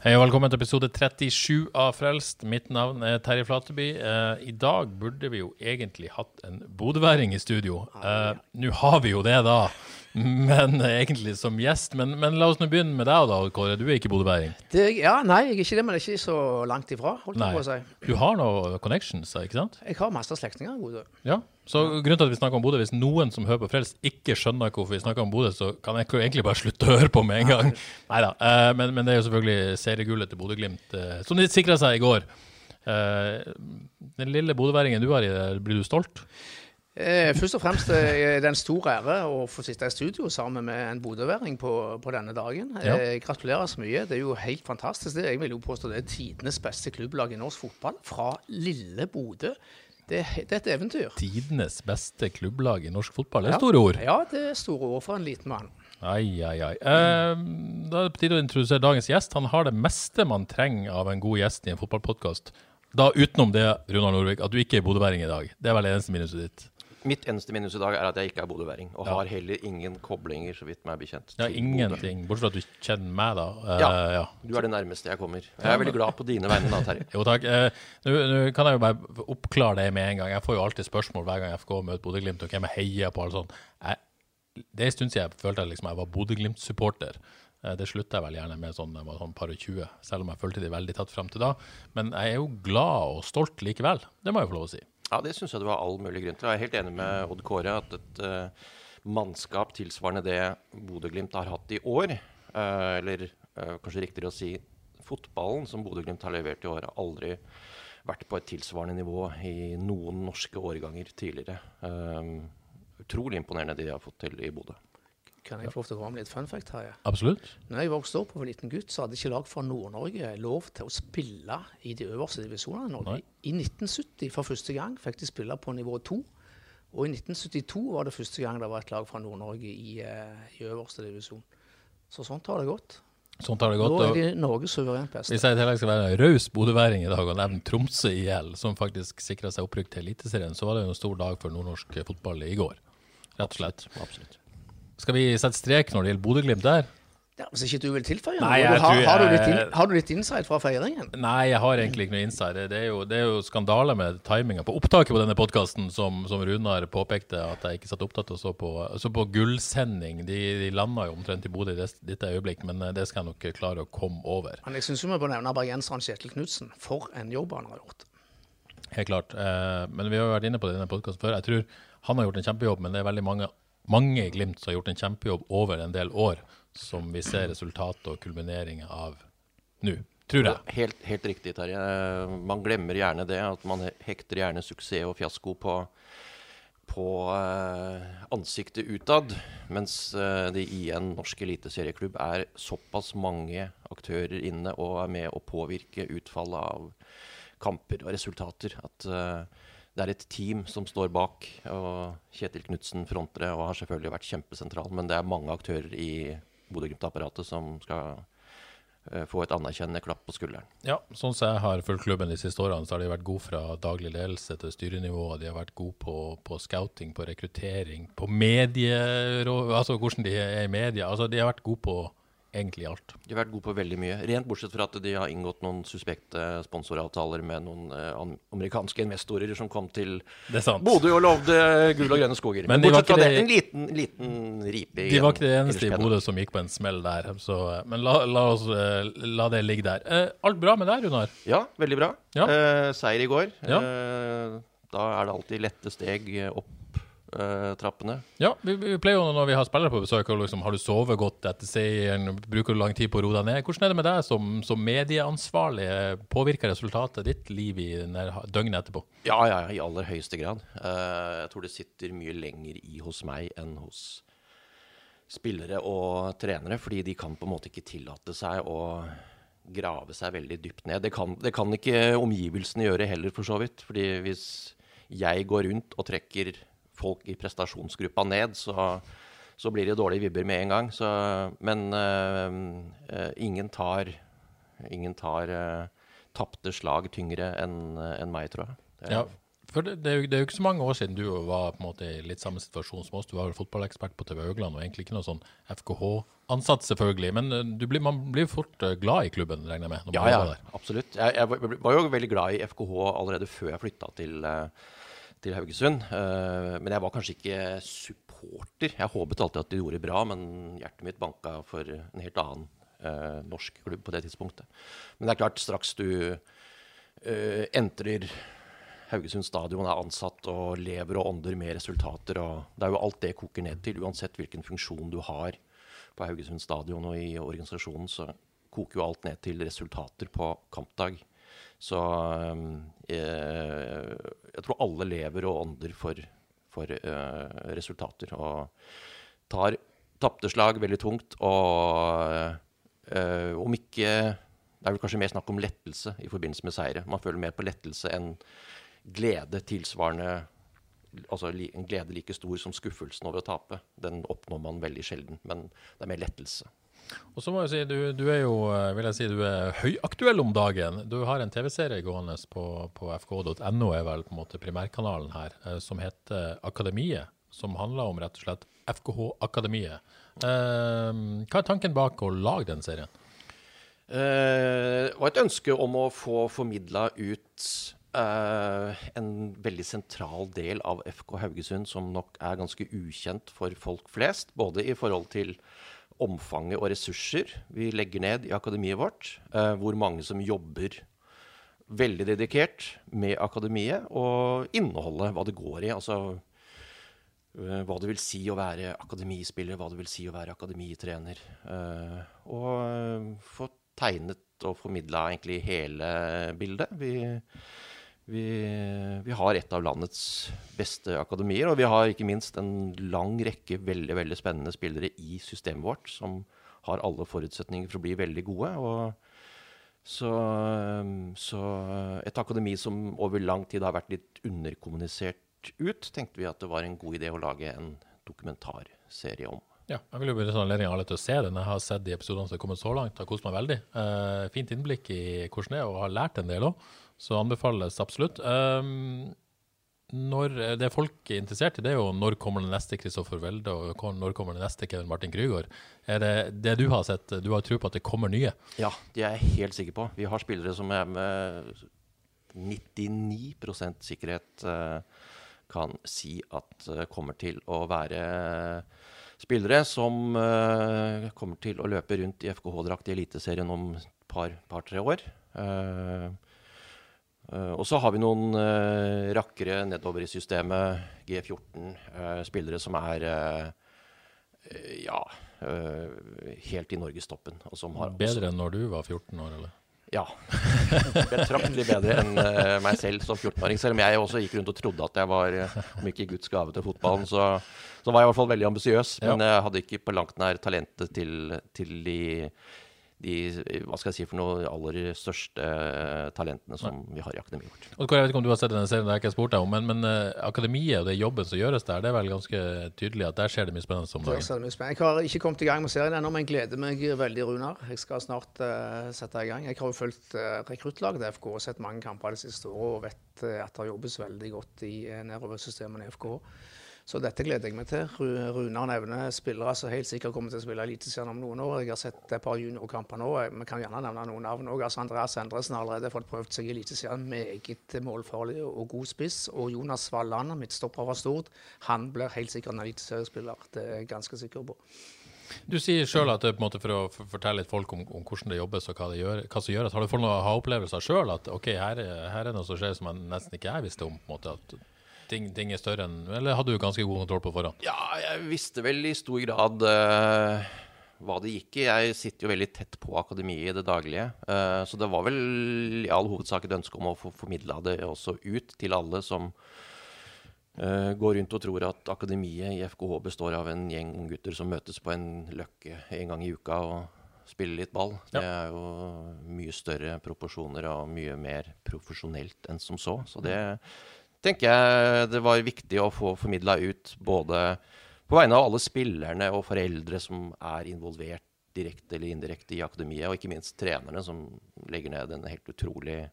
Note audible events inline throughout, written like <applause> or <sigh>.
Hei og velkommen til episode 37 av Frelst. Mitt navn er Terje Flateby. Eh, I dag burde vi jo egentlig hatt en bodøværing i studio. Eh, Nå har vi jo det, da, <laughs> men eh, egentlig som gjest. Men, men la oss nå begynne med deg, da, Kåre. Du er ikke bodøværing? Ja, nei, jeg er ikke det, men det er ikke så langt ifra, holdt jeg på å si. Du har noen connections, ikke sant? Jeg har masse slektninger i Bodø. Ja. Så grunnen til at vi snakker om Bodø, hvis noen som hører på Frelst ikke skjønner hvorfor vi snakker om Bodø, så kan jeg egentlig bare slutte å høre på med en gang. Neida. Eh, men, men det er jo selvfølgelig seriegullet til Bodø-Glimt, eh, som de sikra seg i går. Den lille bodøværingen du har i det, blir du stolt? Eh, først og fremst eh, er det en stor ære å få sitte i studio sammen med en bodøværing på, på denne dagen. Ja. Eh, gratulerer så mye. Det er jo helt fantastisk. Det, jeg vil jo påstå det er tidenes beste klubblag i norsk fotball. Fra lille Bodø. Det, det er et eventyr. Tidenes beste klubblag i norsk fotball. Det er store ord. Ja, det er store ord for en liten mann. Ai, ai, ai. Eh, da er det på tide å introdusere dagens gjest. Han har det meste man trenger av en god gjest i en fotballpodkast. Da utenom det, Runar Norvik, at du ikke er bodøværing i dag. Det er vel det eneste minuset ditt. Mitt eneste minus i dag er at jeg ikke er bodøværing, og har heller ingen koblinger, så vidt meg bekjent. Ja, ingenting. Bortsett fra at du kjenner meg, da. Uh, Ja. ja. Du er det nærmeste jeg kommer. Jeg er veldig glad på dine vegne, da, Terje. <laughs> Jo, takk. Uh, Nå kan jeg jo bare oppklare det med en gang. Jeg får jo alltid spørsmål hver gang FK møter Bodø-Glimt, og hvem jeg heier på. og sånt. Jeg, det er en stund siden jeg følte jeg liksom jeg var Bodø-Glimt-supporter. Eh, Det slutta jeg vel gjerne med sånn jeg var sånn par og 20, selv om jeg følte de veldig tatt fram til da. Men jeg er jo glad og stolt likevel. Det må jeg få lov å si. Ja, det syns jeg det var all mulig grunn til. Jeg er helt enig med Odd Kåre at et uh, mannskap tilsvarende det Bodø-Glimt har hatt i år, uh, eller uh, kanskje riktigere å si fotballen som Bodø-Glimt har levert i år, har aldri vært på et tilsvarende nivå i noen norske årganger tidligere. Eh, utrolig imponerende det de har fått til i Bodø. Kan jeg få lov til å komme med litt fun fact her? Ja? Absolutt. Når jeg vokste opp og var liten gutt, så hadde ikke lag fra Nord-Norge lov til å spille i de øverste divisjonene i Norge. Nei. I 1970 for første gang fikk de spille på nivå 2. Og i 1972 var det første gang det var et lag fra Nord-Norge i, eh, i øverste divisjon. Så sånt har det gått. Sånt har det Nå er de Norges suverent beste. Hvis jeg i tillegg skal være raus bodøværing i dag og nevne Tromsø IL, som faktisk sikra seg opprykk til Eliteserien, så var det jo en stor dag for nordnorsk fotball i går. Rett og slett. Absolutt. Skal vi sette strek når det gjelder Bodø-Glimt der? Ja, hvis ikke du vil tilføye noe, har, har, du jeg- har du litt insight fra feiringen? Nei, jeg har egentlig ikke noe insight. Det er jo, det er jo skandale med timinga på opptaket på denne podkasten, som, som Runar påpekte at jeg ikke satt opptatt og så på, så på gullsending. De, de landa jo omtrent i Bodø i dette øyeblikk, men eh, det skal jeg nok klare å komme over. Men jeg syns vi bør nevne bergenseren Kjetil Knutsen. For en jobb han har gjort. Helt klart. Eh, men vi har jo vært inne på det i denne podkasten før. Jeg tror han har gjort en kjempejobb, men det er veldig mange, mange i Glimt som har gjort en kjempejobb over en del år, som vi ser resultatet og kulmineringen av nå. Tror jeg. Helt, helt riktig, Terje. Man glemmer gjerne det. At man hekter gjerne suksess og fiasko på, på eh, ansiktet utad. Mens eh, det i en norsk eliteserieklubb er såpass mange aktører inne og er med å påvirke utfallet av kamper og resultater. At eh, det er et team som står bak. Og Kjetil Knutsen fronter det og har selvfølgelig vært kjempesentral. Men det er mange aktører i Bodø-Glimt-apparatet som skal eh, få et anerkjennende klapp på skulderen. Ja, sånn som jeg har fulgt klubben de siste årene, så har de vært gode fra daglig ledelse til styrenivå. De har vært gode på, på scouting, på rekruttering, på medierå... Altså hvordan de er i media. Altså, de har vært gode på egentlig alt. De har vært gode på veldig mye. Rent bortsett fra at de har inngått noen suspekte sponsoravtaler med noen eh, amerikanske investorer som kom til Det. Bodø og lovde gull og grønne skoger. Men Men, de fra ikke det, en liten, liten ripe De var ikke det eneste i. Bodø som gikk på en smell der. Så, men la, la oss eh, la det ligge der. Eh, alt bra med deg, Runar? Ja, veldig bra. Ja. Eh, seier i går. Ja. Eh, da er det alltid lette steg opp trappene. Ja, vi, vi, pleier jo når vi har spillere på besøk, og liksom, har du sovet godt etter seieren, bruker du lang tid på å roe deg ned? Hvordan er det med deg som, som medieansvarlig? Påvirker resultatet ditt liv i døgnet etterpå? Ja, ja, i aller høyeste grad. Uh, jeg tror det sitter mye lenger i hos meg enn hos spillere og trenere, fordi de kan på en måte ikke tillate seg å grave seg veldig dypt ned. Det kan, det kan ikke omgivelsene gjøre heller, for så vidt. fordi hvis jeg går rundt og trekker folk i prestasjonsgruppa ned, så, så blir det dårlige vibber med en gang. Så, men uh, ingen tar, ingen tar uh, tapte slag tyngre enn en meg, tror jeg. Det, ja, for det, det, er jo, det, er jo, ikke så mange år siden du var på en måte i litt samme situasjon som oss. Du var jo fotballekspert på TV Haugland og egentlig ikke noe sånn FKH-ansatt, selvfølgelig. Men blir, man blir fort glad i klubben, regner jeg med? ja, ja, absolutt. Jeg, jeg, var jo veldig glad i FKH allerede før jeg flytta til uh, til Haugesund. Uh, men jeg var kanskje ikke supporter. Jeg håpet alltid at de gjorde det bra, men hjertet mitt banka for en helt annen uh, norsk klubb på det tidspunktet. Men det er klart, straks du uh, entrer Haugesund stadion, er ansatt og lever og ånder med resultater, og det er jo alt det koker ned til. Uansett hvilken funksjon du har på Haugesund stadion og i organisasjonen, så koker jo alt ned til resultater på kampdag. Så jeg, jeg tror alle lever og ånder for, for uh, resultater. Og tar tapte slag veldig tungt. Og uh, om ikke Det er vel kanskje mer snakk om lettelse i forbindelse med seire. Man føler mer på lettelse enn glede tilsvarende Altså en glede like stor som skuffelsen over å tape. Den oppnår man veldig sjelden, men det er mer lettelse. Og så må jeg si, du, du, er jo eh, vil jeg si, du er høyaktuell om dagen. Du har en TV-serie gående på, på fk.no, er vel på en måte primærkanalen her, eh, som heter Akademiet. Som handler om rett og slett FKH Akademiet. Eh, hva er tanken bak å lage den serien? Det var et ønske om å få formidla ut Uh, en veldig sentral del av FK Haugesund som nok er ganske ukjent for folk flest. Både i forhold til omfanget og ressurser vi legger ned i akademiet vårt. Eh, hvor mange som jobber veldig dedikert med akademiet, og innholdet, hva det går i. Altså eh, hva det vil si å være akademispiller, hva det vil si å være akademitrener. Eh, og få tegnet og formidla egentlig hele bildet. Vi vi, vi, har et av landets beste akademier, og vi har ikke minst en lang rekke veldig veldig spennende spillere i systemet vårt som har alle forutsetninger for å bli veldig gode. Så, så, et akademi som over lang tid har vært litt underkommunisert ut, tenkte vi at det var en god idé å lage en dokumentarserie om. Ja, jeg vil jo benytte anledningen alle til å se den. Jeg har sett de episodene som har kommet så langt. Har kost meg veldig. Uh, fint innblikk i hvordan det er, og har lært en del òg. Så anbefales absolutt. Um, når det folk er interessert i, det er jo når kommer den neste Kristoffer Welde, og når kommer den neste Kevin Martin Krygård. Er det det du har sett, du har tro på at det kommer nye? Ja, det er jeg helt sikker på. Vi har spillere som er med 99 sikkerhet uh, kan si at uh, kommer til å være spillere som kommer til å løpe rundt i FKH-drakt i Eliteserien om et par-tre år, år. Uh, og så har vi noen uh, rakkere nedover i systemet, G14, uh, eh, spillere som er ja, helt i norgestoppen. Bedre enn når du var 14 år, eller? Ja. <laughs> Betraktelig bedre enn meg selv som 14-åring. Selv om jeg også gikk rundt og trodde at jeg var, om ikke Guds gave til fotballen, så, så var jeg i hvert fall veldig ambisiøs. Men jeg hadde ikke på langt nær talentet til, til de de hva skal jeg si for noe aller største talentene som vi har i akademiet vårt. Og Jeg vet ikke om du har sett denne serien, det har jeg ikke spurt deg om, men, men uh, akademiet og det jobben som gjøres der, det er vel ganske tydelig at der skjer det mye spennende om dagen? Jeg har ikke kommet i gang med serien ennå, men gleder meg veldig, Runar. Jeg skal snart uh, sette i gang. Jeg har jo fulgt uh, rekruttlaget til FK og sett mange kamper det siste året og vet uh, at det jobbes veldig godt i uh, nedoversystemene i FK. Så dette gleder jeg meg til. Runar nevner spillere som helt sikkert kommer til å spille Eliteserien om noen år. Jeg har sett et par juniorkamper nå. Vi kan gjerne nevne noen navn òg. Altså Andreas Endresen har allerede fått prøvd seg i Eliteserien. Meget målfarlig og god spiss. Og Jonas Valland, midtstopper fra Stord, han blir helt sikkert en eliteseriespiller. Det er jeg ganske sikker på. Du sier sjøl at det, måte, for å fortelle litt folk om, om, hvordan det jobbes og hva, det gjør, hva som gjøres, har du fått noen ha-opplevelser sjøl? At ok, her, her, er noe som skjer som jeg nesten ikke jeg visste om? på en måte, at ting, ting er større enn Eller hadde du ganske god kontroll på forhånd? Ja, jeg visste vel i stor grad uh, hva det gikk i. Jeg sitter jo veldig tett på akademiet i det daglige. Uh, så det var vel i all hovedsak et ønske om å få formidla det også ut til alle som Uh, går rundt og tror at akademiet i FKH består av en gjeng unggutter som møtes på en løkke en gang i uka og spiller litt ball. Det er jo mye større proporsjoner og mye mer profesjonelt enn som så. Så det tenker jeg det var viktig å få formidla ut både på vegne av alle spillerne og foreldre som er involvert direkte eller indirekte i akademiet, og ikke minst trenerne, som legger ned en helt utrolig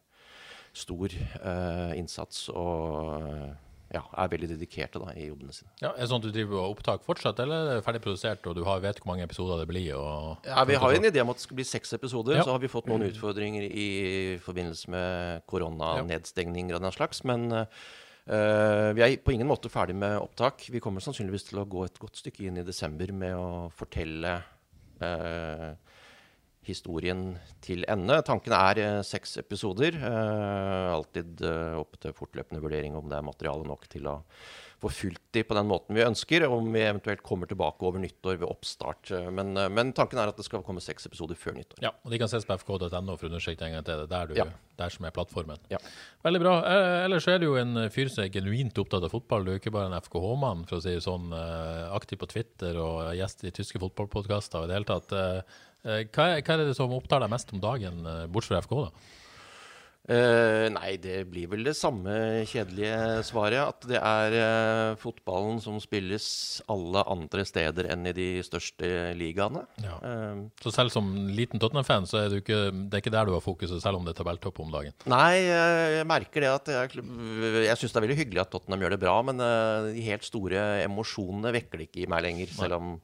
stor uh, innsats og ja, er veldig dedikerte da, i jobbene sine. Ja, er det sånn at du driver og opptak fortsatt, eller er det ferdig produsert, og du har, vet hvor mange episoder det blir? Og, Ja, Vi har jo en idé om at det skal bli seks episoder. Ja. Så har vi fått noen utfordringer i forbindelse med koronanedstengninger og den slags. Men uh, vi er på ingen måte ferdig med opptak. Vi kommer sannsynligvis til å gå et godt stykke inn i desember med å fortelle eh, historien til ende. Tanken er eh, seks episoder. Eh, alltid eh, opp til fortløpende vurdering om det er materiale nok til å få fulgt de på den måten vi ønsker. Om vi eventuelt kommer tilbake over nyttår ved oppstart. Eh, Men, eh, men tanken er at det skal komme seks episoder før nyttår. Ja, og de kan ses på fk.no for å undersøke en gang til. Det er der, du, Ja. der som er plattformen. Ja. Veldig bra. Eh, ellers er du jo en fyr som er genuint opptatt av fotball. Du er ikke bare en FKH-mann, for å si det sånn. Aktiv på Twitter og gjest i tyske fotballpodkaster og i det hele tatt. Eh, hva, er, hva er det som opptar deg mest om dagen, eh, bortsett fra FK, da? Uh, nei, det blir vel det samme kjedelige svaret. At det er uh, fotballen som spilles alle andre steder enn i de største ligaene. Ja. Uh, Så selv som liten Tottenham-fan, så er du ikke, det er ikke der du har fokuset, selv om det er tabelltopp om dagen. nei, jeg merker det at jeg, jeg syns det er veldig hyggelig at Tottenham gjør det bra, men de helt store emosjonene vekker det ikke i meg lenger. Selv om,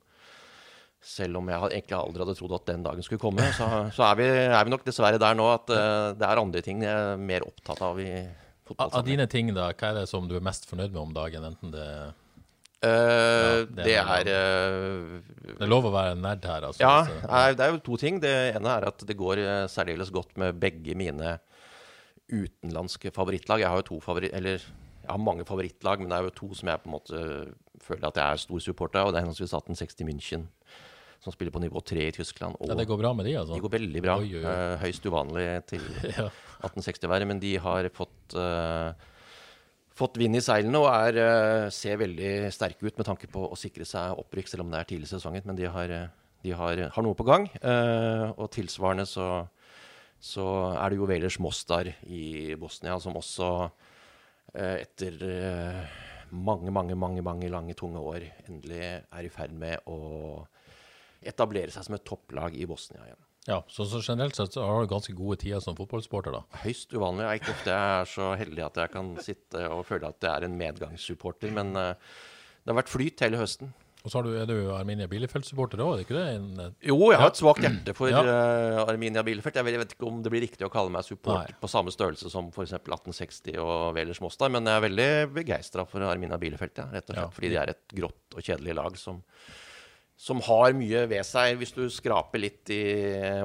selv om jeg egentlig aldri hadde trodd at den dagen skulle komme, så, så er, vi, er vi nok dessverre der nå at uh, det er andre ting jeg er mer opptatt av i fotballsammenheng. av dine ting, da, hva er det som du er mest fornøyd med om dagen? Enten det Ja, det det er eh, Det er lov å være nerd her, altså. Ja, det- er jo to ting. Det ene er at det går eh, særdeles godt med begge mine utenlandske favorittlag. Jeg har jo to favoritt... Eller jeg har mange favorittlag, men det er jo to som jeg på en måte føler at jeg er stor supporter av. Og det er henholdsvis 1860 München, som spiller på nivå tre i Tyskland. Ja, det går bra med de, altså? de går veldig bra. Oi, oi. Eh, høyst uvanlig til <laughs> Ja. 1860-været, men de har fått uh, Fått vind i seilene og er, uh, ser veldig sterke ut med tanke på å sikre seg opprykk, selv om det er tidlig i sesongen. Men de har, de har, har noe på gang. Uh, og tilsvarende så, så er det jo Velers Mostar i Bosnia, som også etter mange, mange, mange, mange lange, tunge år endelig er i ferd med å etablere seg som et topplag i Bosnia igjen. Ja, så, så generelt sett så har du ganske gode tider som fotballsporter, da. Høyst uvanlig. Jeg er ikke ofte jeg er så heldig at jeg kan sitte og føle at jeg er en medgangssupporter, men uh, det har vært flyt hele høsten. Og så har du, er du Arminia Bielefeld-supporter òg, er det ikke det? En, eh, Jo, jeg har et svakt hjerte for Ja. uh, Arminia Bielefeld. Jeg vet ikke om det blir riktig å kalle meg supporter på samme størrelse som f.eks. 1860 og Velers Mostar, men jeg er veldig begeistra for Arminia Bielefeld, ja, rett og slett. Ja. Fordi de er et grått og kjedelig lag som, som har mye ved seg hvis du skraper litt i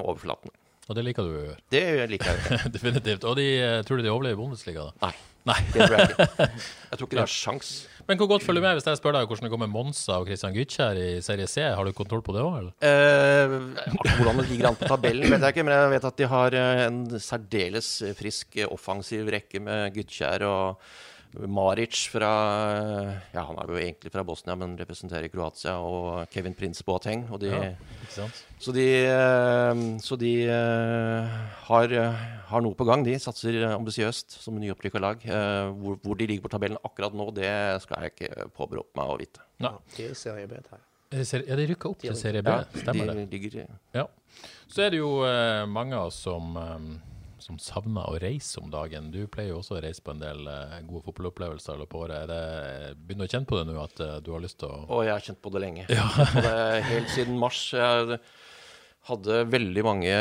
overflaten. og det liker du å gjøre. Det liker jeg. <laughs> Definitivt. Og de, eh, tror du de overlever Bundesliga, da? Nei, Nei. det tror jeg ikke. <laughs> Jeg tror ikke de har sjans. Men hvor godt følger du med hvis jeg spør deg hvordan det går med Monza og Christian Gytkjær i Serie C? Har du kontroll på det òg, eller? Eh, hvordan det ligger an på tabellen, vet jeg ikke. Men jeg vet at de har eh, en særdeles frisk eh, offensiv rekke med Gytkjær og Maric fra Ja, han er jo egentlig fra Bosnia, men representerer Kroatia. Og Kevin Prince Boateng. Og de, Ja. Så de, eh, så de eh, har, har noe på gang. De satser eh, ambisiøst som nyopprykka lag. Eh, Hvor, hvor de ligger på tabellen akkurat nå, det skal jeg ikke påberope meg å vite. Nei. Jeg. Ja, de rykka opp til Serie B, Ja, stemmer de det? Ja. Så er det jo mange av oss som, som savner å reise om dagen. Du pleier jo også å reise på en del eh, gode fotballopplevelser i løpet av året. Er det, begynner du å kjenne på det nå, at eh, du har lyst til å Å, jeg har kjent på det lenge. Og det helt siden mars. Jeg hadde veldig mange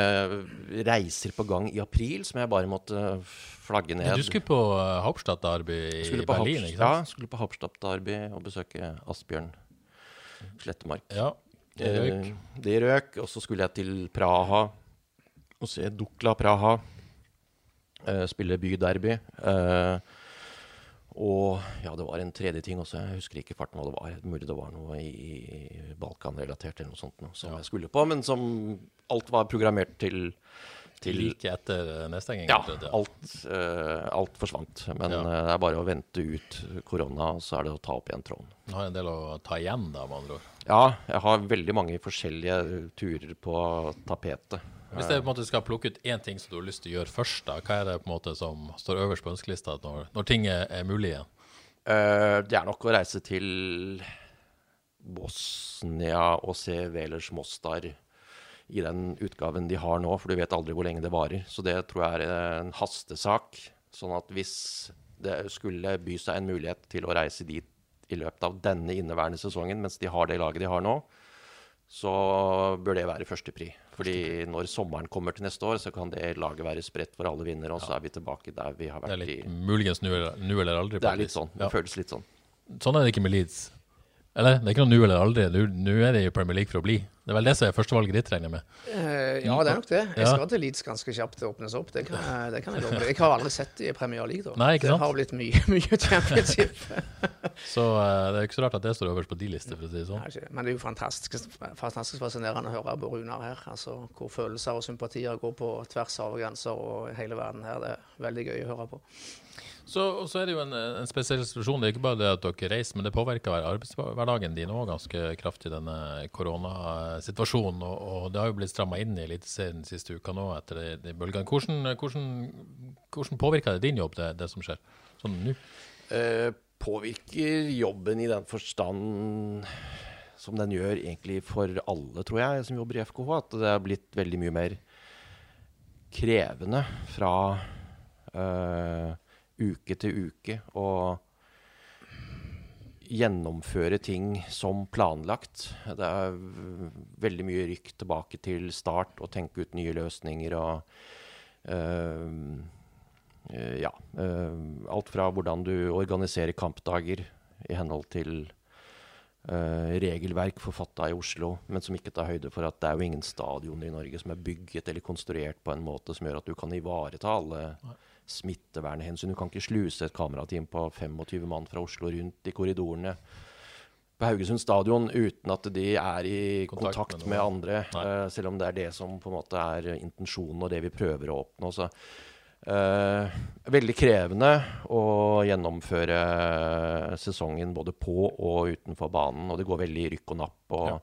reiser på gang i april som jeg bare måtte flagge ned. Du skulle på eh, Hauptstadt Derby i Berlin, Hauptstadt- ikke sant? Ja, skulle på Hauptstadt Derby og besøke Asbjørn Slettemark. Ja. det røk. Det røk. Og så skulle jeg til Praha og se Dukla Praha eh, spille byderby. Uh, Og ja, det var en tredje ting også. Jeg husker ikke farten hva det var. Mulig det var noe i, i Balkan-relatert eller noe sånt noe, som jeg skulle på. Men som alt var programmert til, til Like etter nedstengingen? Ja, alt, uh, alt forsvant. Men Ja. uh, det er bare å vente ut korona, og så er det å ta opp igjen tråden. Du har en del å ta igjen, da, med andre ord. Ja, jeg har veldig mange forskjellige turer på tapetet. Hvis jeg på en måte skal plukke ut én ting som du har lyst til å gjøre først, da, hva er det på en måte som står øverst på ønskelista når, når ting er, er mulig igjen? Uh, det er nok å reise til Bosnia og se Velers Mostar i den utgaven de har nå, for du vet aldri hvor lenge det varer. Så det tror jeg er en hastesak. Sånn at hvis det skulle by seg en mulighet til å reise dit i løpet av denne inneværende sesongen, mens de har det laget de har nå, så bør det være førstepri. Fordi når sommeren kommer til neste år, så kan det laget være spredt for alle vinnere, og så er vi tilbake der vi har Det er vært i muligens nå eller, aldri. Det er litt sånn. Det føles litt sånn. Sånn er det ikke med Leeds. Eller? Det er ikke noe nå eller aldri. Nå- er det i Premier League for å bli. Det er vel det som er førstevalget ditt, regner jeg med. Eh, ja, det er nok det. Jeg Ja. skal til Leeds ganske kjapt det åpnes opp. Det kan, det kan jeg love deg. Jeg har aldri sett det i Premier League. da. Nei, ikke sant? Det har blitt mye, <laughs> mye championship. <laughs> Så uh, det er ikke så rart at det står øverst på de lister, for å si det sånn. Nei, ikke- Men det er jo fantastisk, fantastisk fascinerende å høre på Runar her. Altså, hvor følelser og sympatier går på tvers av grenser og hele verden her. Det er veldig gøy å høre på. Så, og så er det jo en, en spesiell situasjon. Det er ikke bare det at dere reiser, men det påvirker arbeidshverdagen din òg ganske kraftig, denne koronasituasjonen. Og, og det har jo blitt stramma inn i Eliteserien siste uka nå etter de, de bølgene. Hvordan, hvordan, hvordan påvirker det din jobb, det, det som skjer sånn nå? Eh, påvirker jobben i den forstand som den gjør egentlig for alle, tror jeg, som jobber i FKH. At det har blitt veldig mye mer krevende fra eh, uke til uke og gjennomføre ting som planlagt. Det er veldig mye rykk tilbake til start og tenke ut nye løsninger og Eh, ja. Øh, alt fra hvordan du organiserer kampdager i henhold til eh, regelverk forfatta i Oslo, men som ikke tar høyde for at det er jo ingen stadioner i Norge som er bygget eller konstruert på en måte som gjør at du kan ivareta alle smittevernhensyn. Du kan ikke sluse et kamerateam på 25 mann fra Oslo rundt i korridorene på Haugesund stadion uten at de er i Kontakt kontakt, med med, andre. Eh, selv om det er det som på en måte er intensjonen og det vi prøver å oppnå. Så uh, veldig krevende å gjennomføre sesongen både på og utenfor banen. Og det går veldig rykk og napp. Og Ja.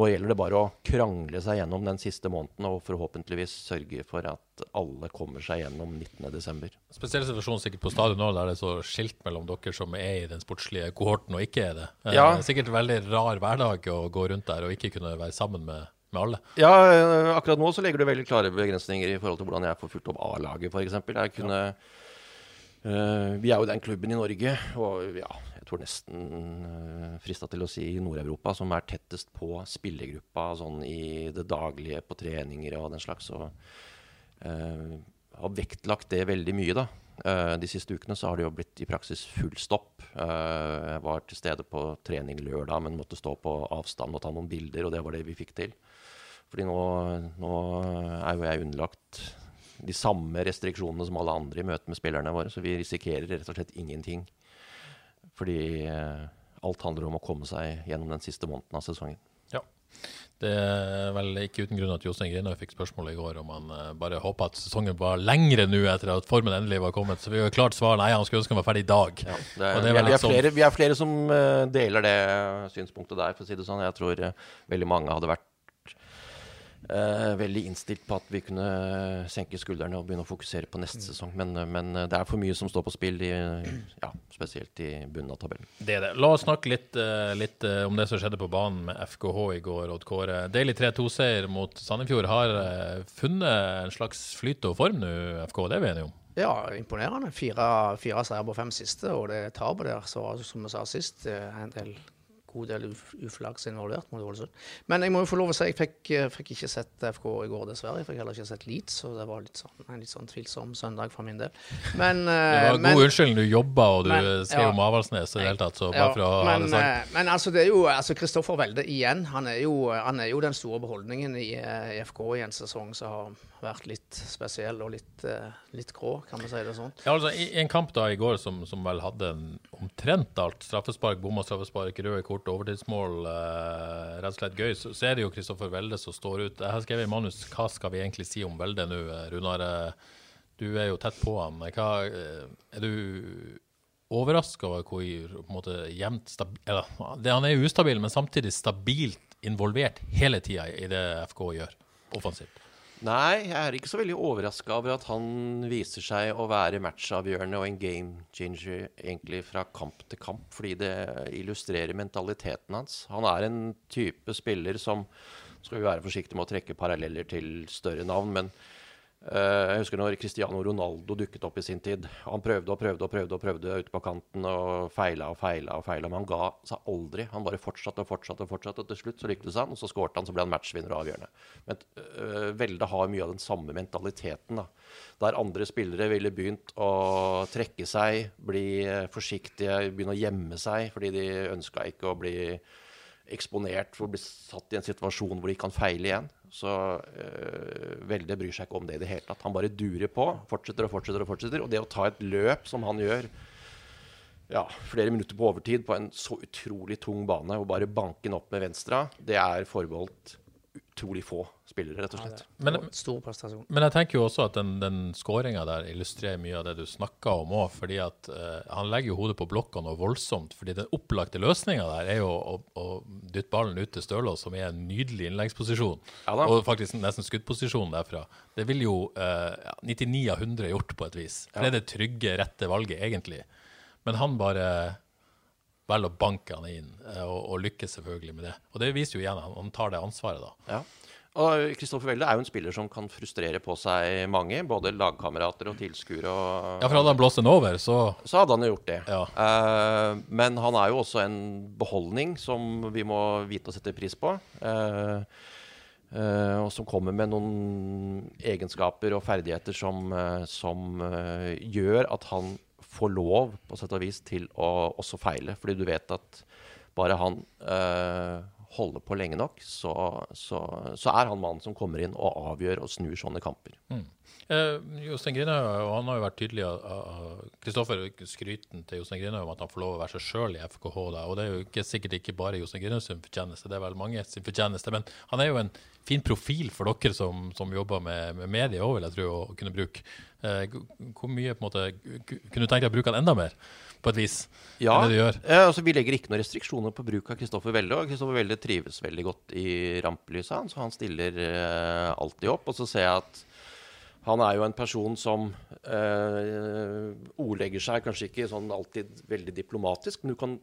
Nå gjelder det bare å krangle seg gjennom den siste måneden og forhåpentligvis sørge for at alle kommer seg gjennom 19.12. Spesiell situasjon sikkert på stadion nå, der det er så skilt mellom dere som er i den sportslige kohorten og ikke er det. Det er Sikkert en veldig rar hverdag å gå rundt der og ikke kunne være sammen med, med alle. Ja, eh, akkurat nå så legger du veldig klare begrensninger i forhold til hvordan jeg får fulgt opp A-laget, f.eks. Jeg kunne eh, Vi er jo den klubben i Norge, og ja, tror nesten uh, frista til å si Nord-Europa, som er tettest på spillergruppa sånn i det daglige på treninger og den slags. Og eh, har vektlagt det veldig mye, da. Eh, de siste ukene så har det jo blitt i praksis full stopp. Eh, jeg var til stede på trening lørdag, men måtte stå på avstand og ta noen bilder, og det var det vi fikk til. Fordi nå, nå er jo jeg underlagt de samme restriksjonene som alle andre i møte med spillerne våre, så vi risikerer rett og slett ingenting. Fordi eh, alt handler om å komme seg gjennom den siste måneden av sesongen. Ja. Det er vel ikke uten grunn at Jostein Grinøy fikk spørsmålet i går om han eh, bare håpa at sesongen var lengre nå etter at formen endelig var kommet. Så vi har klart svar nei, han skulle ønske han var ferdig i dag. Ja, det er, det er vi, er, flere, vi er flere som eh, deler det synspunktet der, for å si det sånn. Jeg tror veldig mange hadde vært eh, veldig innstilt på at vi kunne senke skuldrene og begynne å fokusere på neste sesong. Men, eh, men eh, det er for mye som står på spill, i, ja, spesielt i bunnen av tabellen. Det er det. La oss snakke litt, eh, litt om det som skjedde på banen med FKH i går. Odd Kåre. Deilig 3-2-seier mot Sandefjord. Har funnet en slags flyt og form nå, FK. Det er vi enige om? Ja, imponerende. Fire, fire seier på fem siste, og det tapet der, så som vi sa sist, en del god del uflaks involvert mot Ålesund. Men jeg må jo få lov å si jeg fikk, eh, fikk ikke sett FK i går, dessverre. Jeg fikk heller ikke sett Leeds, så det var litt sånn, en litt sånn tvilsom søndag for min del. Men, <laughs> Det var var men- god unnskyldning. Du jobba, og du Men- skrev ja. om Avaldsnes i det hele tatt, så Ja, bare for å ha det sagt. eh, men altså, det er jo altså Kristoffer Welde igjen. Han er, jo, han er jo den store beholdningen i, eh, i FK i en sesong som har vært litt spesiell og litt, eh, litt grå, kan vi si det sånn. Ja, altså, i en kamp da i går som, som vel hadde en, omtrent alt, straffespark, bomma straffespark, røde kort, overtidsmål, eh, rett og slett gøy, så, så er det jo Kristoffer Welde som står ut. Jeg har skrevet i manus hva skal vi egentlig si om Welde nå, eh, Runar. eh, Du er jo tett på han. Hva, eh, er du overraska over hvor måte jevnt stabil, eller, Han er ustabil, men samtidig stabilt involvert hele tida i det FK gjør, offensivt. Nei, jeg er ikke så veldig overraska over at han viser seg å være matchavgjørende og en game changer egentlig fra kamp til kamp, fordi det illustrerer mentaliteten hans. Han er en type spiller som Skal vi være forsiktige med å trekke paralleller til større navn, men jeg husker når Cristiano Ronaldo dukket opp i sin tid. Han prøvde og prøvde og prøvde og prøvde ute på kanten og feila og feila og feila, men han ga seg aldri. Han bare fortsatte og fortsatte, og fortsatte, og til slutt så lyktes han, og så skårte han, så ble han matchvinner og avgjørende. Men uh, Velde har mye av den samme mentaliteten, da. Der andre spillere ville begynt å trekke seg, bli eh, forsiktige, begynne å gjemme seg fordi de ønska ikke å bli eksponert for å bli satt i en situasjon hvor de kan feile igjen. Så øh, Velde bryr seg ikke om det i det hele tatt. Han bare durer på, fortsetter og fortsetter. Og fortsetter. Og det å ta et løp som han gjør, ja, flere minutter på overtid på en så utrolig tung bane, og bare banke den opp med venstre, det er forbeholdt utrolig få spillere, rett og slett. Men, Stor prestasjon. Men jeg tenker jo også at den, den skåringa der illustrerer mye av det du snakker om òg. Fordi at uh, han legger jo hodet på blokka noe voldsomt. fordi den opplagte løsninga der er jo å, å dytte ballen ut til Stølås, som er en nydelig innleggsposisjon. Ja da. og faktisk nesten skuddposisjon derfra. Det vil jo uh, 99 av 100 gjort på et vis. For det er det trygge, rette valget, egentlig. Men han bare velger å banke han inn, eh, og, og lykkes selvfølgelig med det. Og det viser jo igjen at han, tar det ansvaret, da. Ja. Og Kristoffer Welde er jo en spiller som kan frustrere på seg mange, både lagkamerater og tilskuere. Og... Ja, for hadde han blåst den over, så så hadde han jo gjort det. Ja. Uh, men han er jo også en beholdning som vi må vite å sette pris på. Uh, uh, og som kommer med noen egenskaper og ferdigheter som, som gjør at han får lov, på sett og vis, til å også feile. Fordi du vet at bare han eh, holder på lenge nok, så, så, så er han mannen som kommer inn og avgjør og snur sånne kamper. Eh, Jostein Grinhaug han har jo vært tydelig Kristoffer skryten til Jostein Grinhaug om at han får lov å være seg sjøl i FKH. Da. og Det er jo ikke, sikkert ikke bare Jostein Grinhaug sin fortjeneste, det er vel mange sin fortjeneste. Men han er jo en fin profil for dere som, som jobber med, med media òg, vil jeg tro, å kunne bruke. Eh, hvor mye på en måte Kunne du tenkt deg å bruke han enda mer, på et vis? Ja, enn det du gjør? eh, altså Vi legger ikke noen restriksjoner på bruk av Kristoffer Welde. Og Kristoffer Welde trives veldig godt i rampelyset, hans, så han stiller eh, alltid opp. Og så ser jeg at han er jo en person som eh, ordlegger seg kanskje ikke sånn alltid veldig diplomatisk, men du kan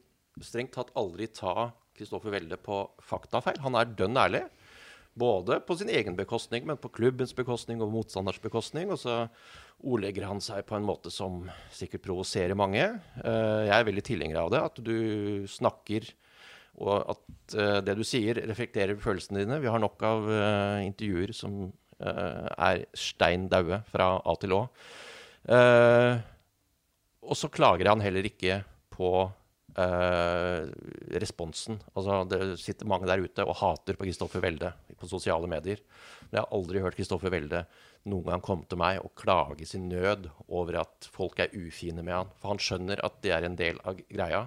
strengt tatt aldri ta Kristoffer Welde på faktafeil. Han er dønn ærlig. Både på sin egen bekostning, men på klubbens bekostning og motstanders bekostning. Og så ordlegger han seg på en måte som sikkert provoserer mange. Eh, jeg er veldig tilhenger av det. At du snakker, og at eh, det du sier, reflekterer følelsene dine. Vi har nok av eh, intervjuer som er stein daue fra A til Å. Og så klager han heller ikke på responsen. Altså, det sitter mange der ute og hater på Kristoffer Welde på sosiale medier. Men jeg har aldri hørt Kristoffer Welde noen gang komme til meg og klage sin nød over at folk er ufine med han. For han skjønner at det er en del av greia.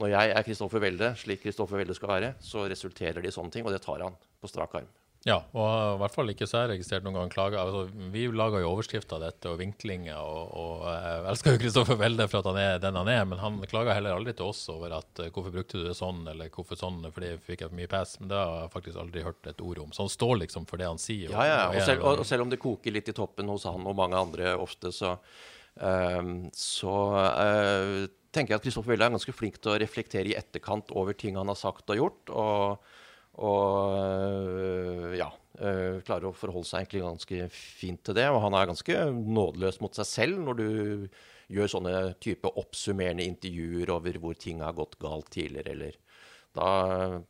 Når jeg er Kristoffer Welde, slik Kristoffer Welde skal være, så resulterer det i sånne ting, og det tar han på strak arm. Ja, og i hvert fall ikke så jeg registrert noen gang klager. Altså, vi lager jo overskrifter av dette og vinklinger, og, og jeg elsker jo Kristoffer Welde for at han er den han er, men han klager heller aldri til oss over at eh, hvorfor brukte du det sånn, eller hvorfor sånn, fordi fikk jeg for mye pass. Men det har jeg faktisk aldri hørt et ord om. Så han står liksom for det han sier. Ja, ja. Og selv, og selv om det koker litt i toppen hos han og mange andre ofte, så, Um, så uh, tenker jeg at Kristoffer Welle er ganske flink til å reflektere i etterkant over ting han har sagt og gjort. Og, og øh, ja, øh, klarer å forholde seg egentlig ganske fint til det. Og han er ganske nådeløs mot seg selv når du gjør sånne type oppsummerende intervjuer over hvor ting har gått galt tidligere, eller Da,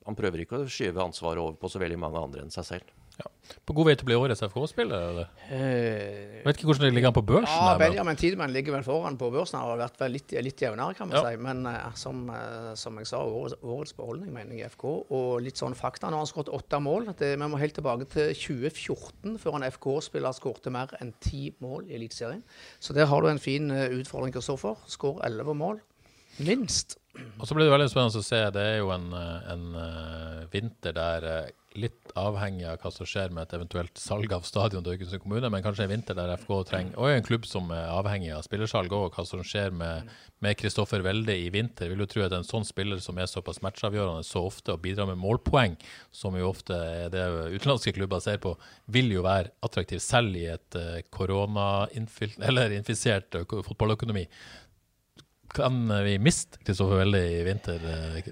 han prøver ikke å skyve ansvaret over på så veldig mange andre enn seg selv. Ja. På god vei til å bli årets FK-spiller? eller? Uh, Vet ikke hvordan det ligger an på børsen. Ja, Benjamin Tidemann ligger vel foran på børsen. Har vært vel litt, litt jevnere, kan man Ja. si. Men uh, som, uh, som jeg sa, årets, årets beholdning, mener jeg, FK. Og litt sånn fakta. Nå har han skåret åtte mål. Det, vi må helt tilbake til 2014 før en FK-spiller skårte mer enn ti mål i Eliteserien. Så der har du en fin utfordring, Kristoffer. Skår elleve mål. Minst. Og så blir det veldig spennende å se. Det er jo en, en vinter der litt avhengig av hva som skjer med et eventuelt salg av stadion til Haugesund kommune, men kanskje en vinter der FK trenger Og en klubb som er avhengig av spillersalg òg, hva som skjer med Kristoffer Welde i vinter. Vil du tro at en sånn spiller som er såpass matchavgjørende så ofte og bidrar med målpoeng, som jo ofte er det utenlandske klubber ser på, vil jo være attraktiv selv i et koronainfisert korona-infisert fotballøkonomi. Kan vi miste Kristoffer Welde i vinter, eh,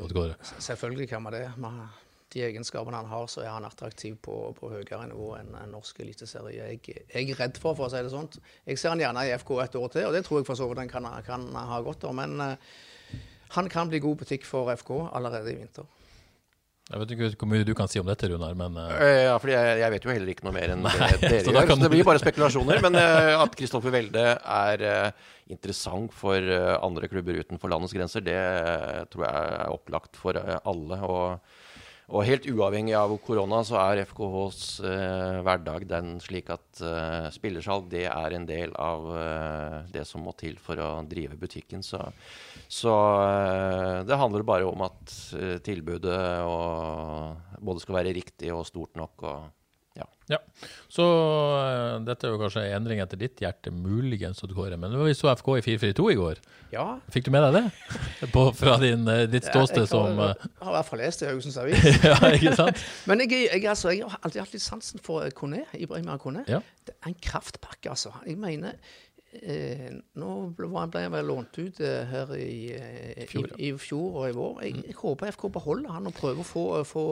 Selvfølgelig kan man det. Med de egenskapene han har, så er han attraktiv på, på høyere nivå enn en norsk eliteserie. Jeg, jeg er redd for, for å si det sånn. Jeg ser han gjerne i FK et år til, og det tror jeg for så vidt han kan, kan ha godt av. Men uh, han kan bli god butikk for FK allerede i vinter. Jeg vet ikke hvor mye du kan si om dette, Runar, men Eh, Ja, fordi jeg, jeg vet jo heller ikke noe mer enn det <laughs> dere så gjør. kan Så det blir bare spekulasjoner. Men uh, at Kristoffer Welde er uh, interessant for andre klubber utenfor landets grenser, det tror jeg er opplagt for alle. Og, og helt uavhengig av korona, så er FKHs eh, hverdag den slik at eh, spillersalg det er en del av eh, det som må til for å drive butikken. Så, så eh, det handler bare om at eh, tilbudet og både skal være riktig og stort nok. og ja. ja. Så uh, dette er jo kanskje en endring etter ditt hjerte, muligens, Kåre. Men vi så FK i 4-4-2 i går. Ja. Fikk du med deg det? <laughs> På, fra din, eh, ditt ståsted jeg som eh, har i hvert fall lest det i Haugesunds Avis. <laughs> Ja, ikke sant? <laughs> Men jeg, jeg, altså, jeg har alltid hatt litt sansen for Kone, Ibrahim Kone. Ja. Det er en kraftpakke, altså. Jeg mener eh, Nå ble ble han vel lånt ut eh, her i, eh, Fjor, i, i fjor og i vår. Jeg, jeg håper FK beholder han og prøver å få, få,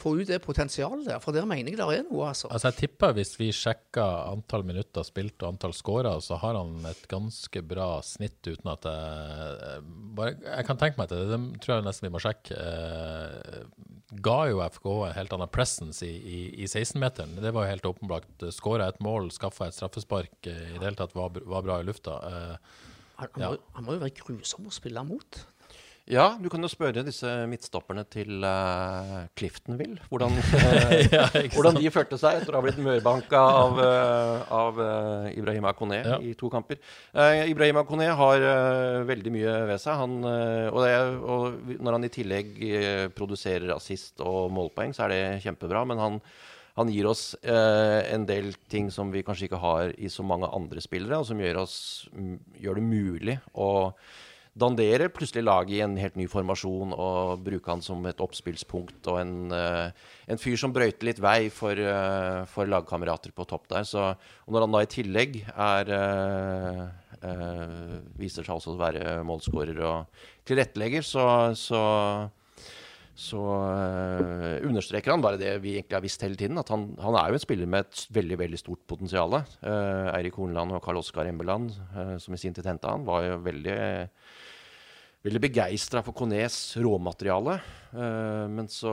få ut det potensialet der, for der mener jeg det er noe, altså. Altså jeg tipper Hvis vi sjekker antall minutter spilt og antall skåra, så har han et ganske bra snitt uten at jeg eh, bare, Jeg kan tenke meg til det, det tror jeg nesten vi må sjekke. Eh, ga jo FK en helt annen presence i, i, i 16-meteren. Det var jo helt åpenbart. Skåra et mål, skaffa et straffespark, eh, i det hele tatt var, var bra i lufta. Uh, Han, han, ja. må, han må jo være grusom å spille mot. Ja, du kan jo spørre disse midtstopperne til uh, Cliftonville hvordan, <laughs> eh, Ja, hvordan de følte seg etter å ha blitt mørbanka av, eh, av eh, Ibrahima Kone Ja. i to kamper. Uh, Ibrahima Kone har eh, veldig mye ved seg. Han, eh, og, det, og når han i tillegg eh, produserer assist og målpoeng, så er det kjempebra. Men han, han gir oss eh, en del ting som vi kanskje ikke har i så mange andre spillere, og som gjør, oss, gjør det mulig å dandere plutselig laget i en helt ny formasjon og bruke han som et oppspillspunkt og en, eh, en fyr som brøyter litt vei for, eh, for lagkamerater på topp der. Så, og når han da i tillegg er eh, viser seg også å være målskårer og tilrettelegger, så, så så eh, understreker han bare det vi egentlig har visst hele tiden, at han, han er jo en spiller med et veldig veldig stort potensial. Uh, Eirik Horneland og Karl Oskar Embeland, uh, som i sin tid henta han, var jo veldig veldig begeistra for Conés råmateriale. Uh, men så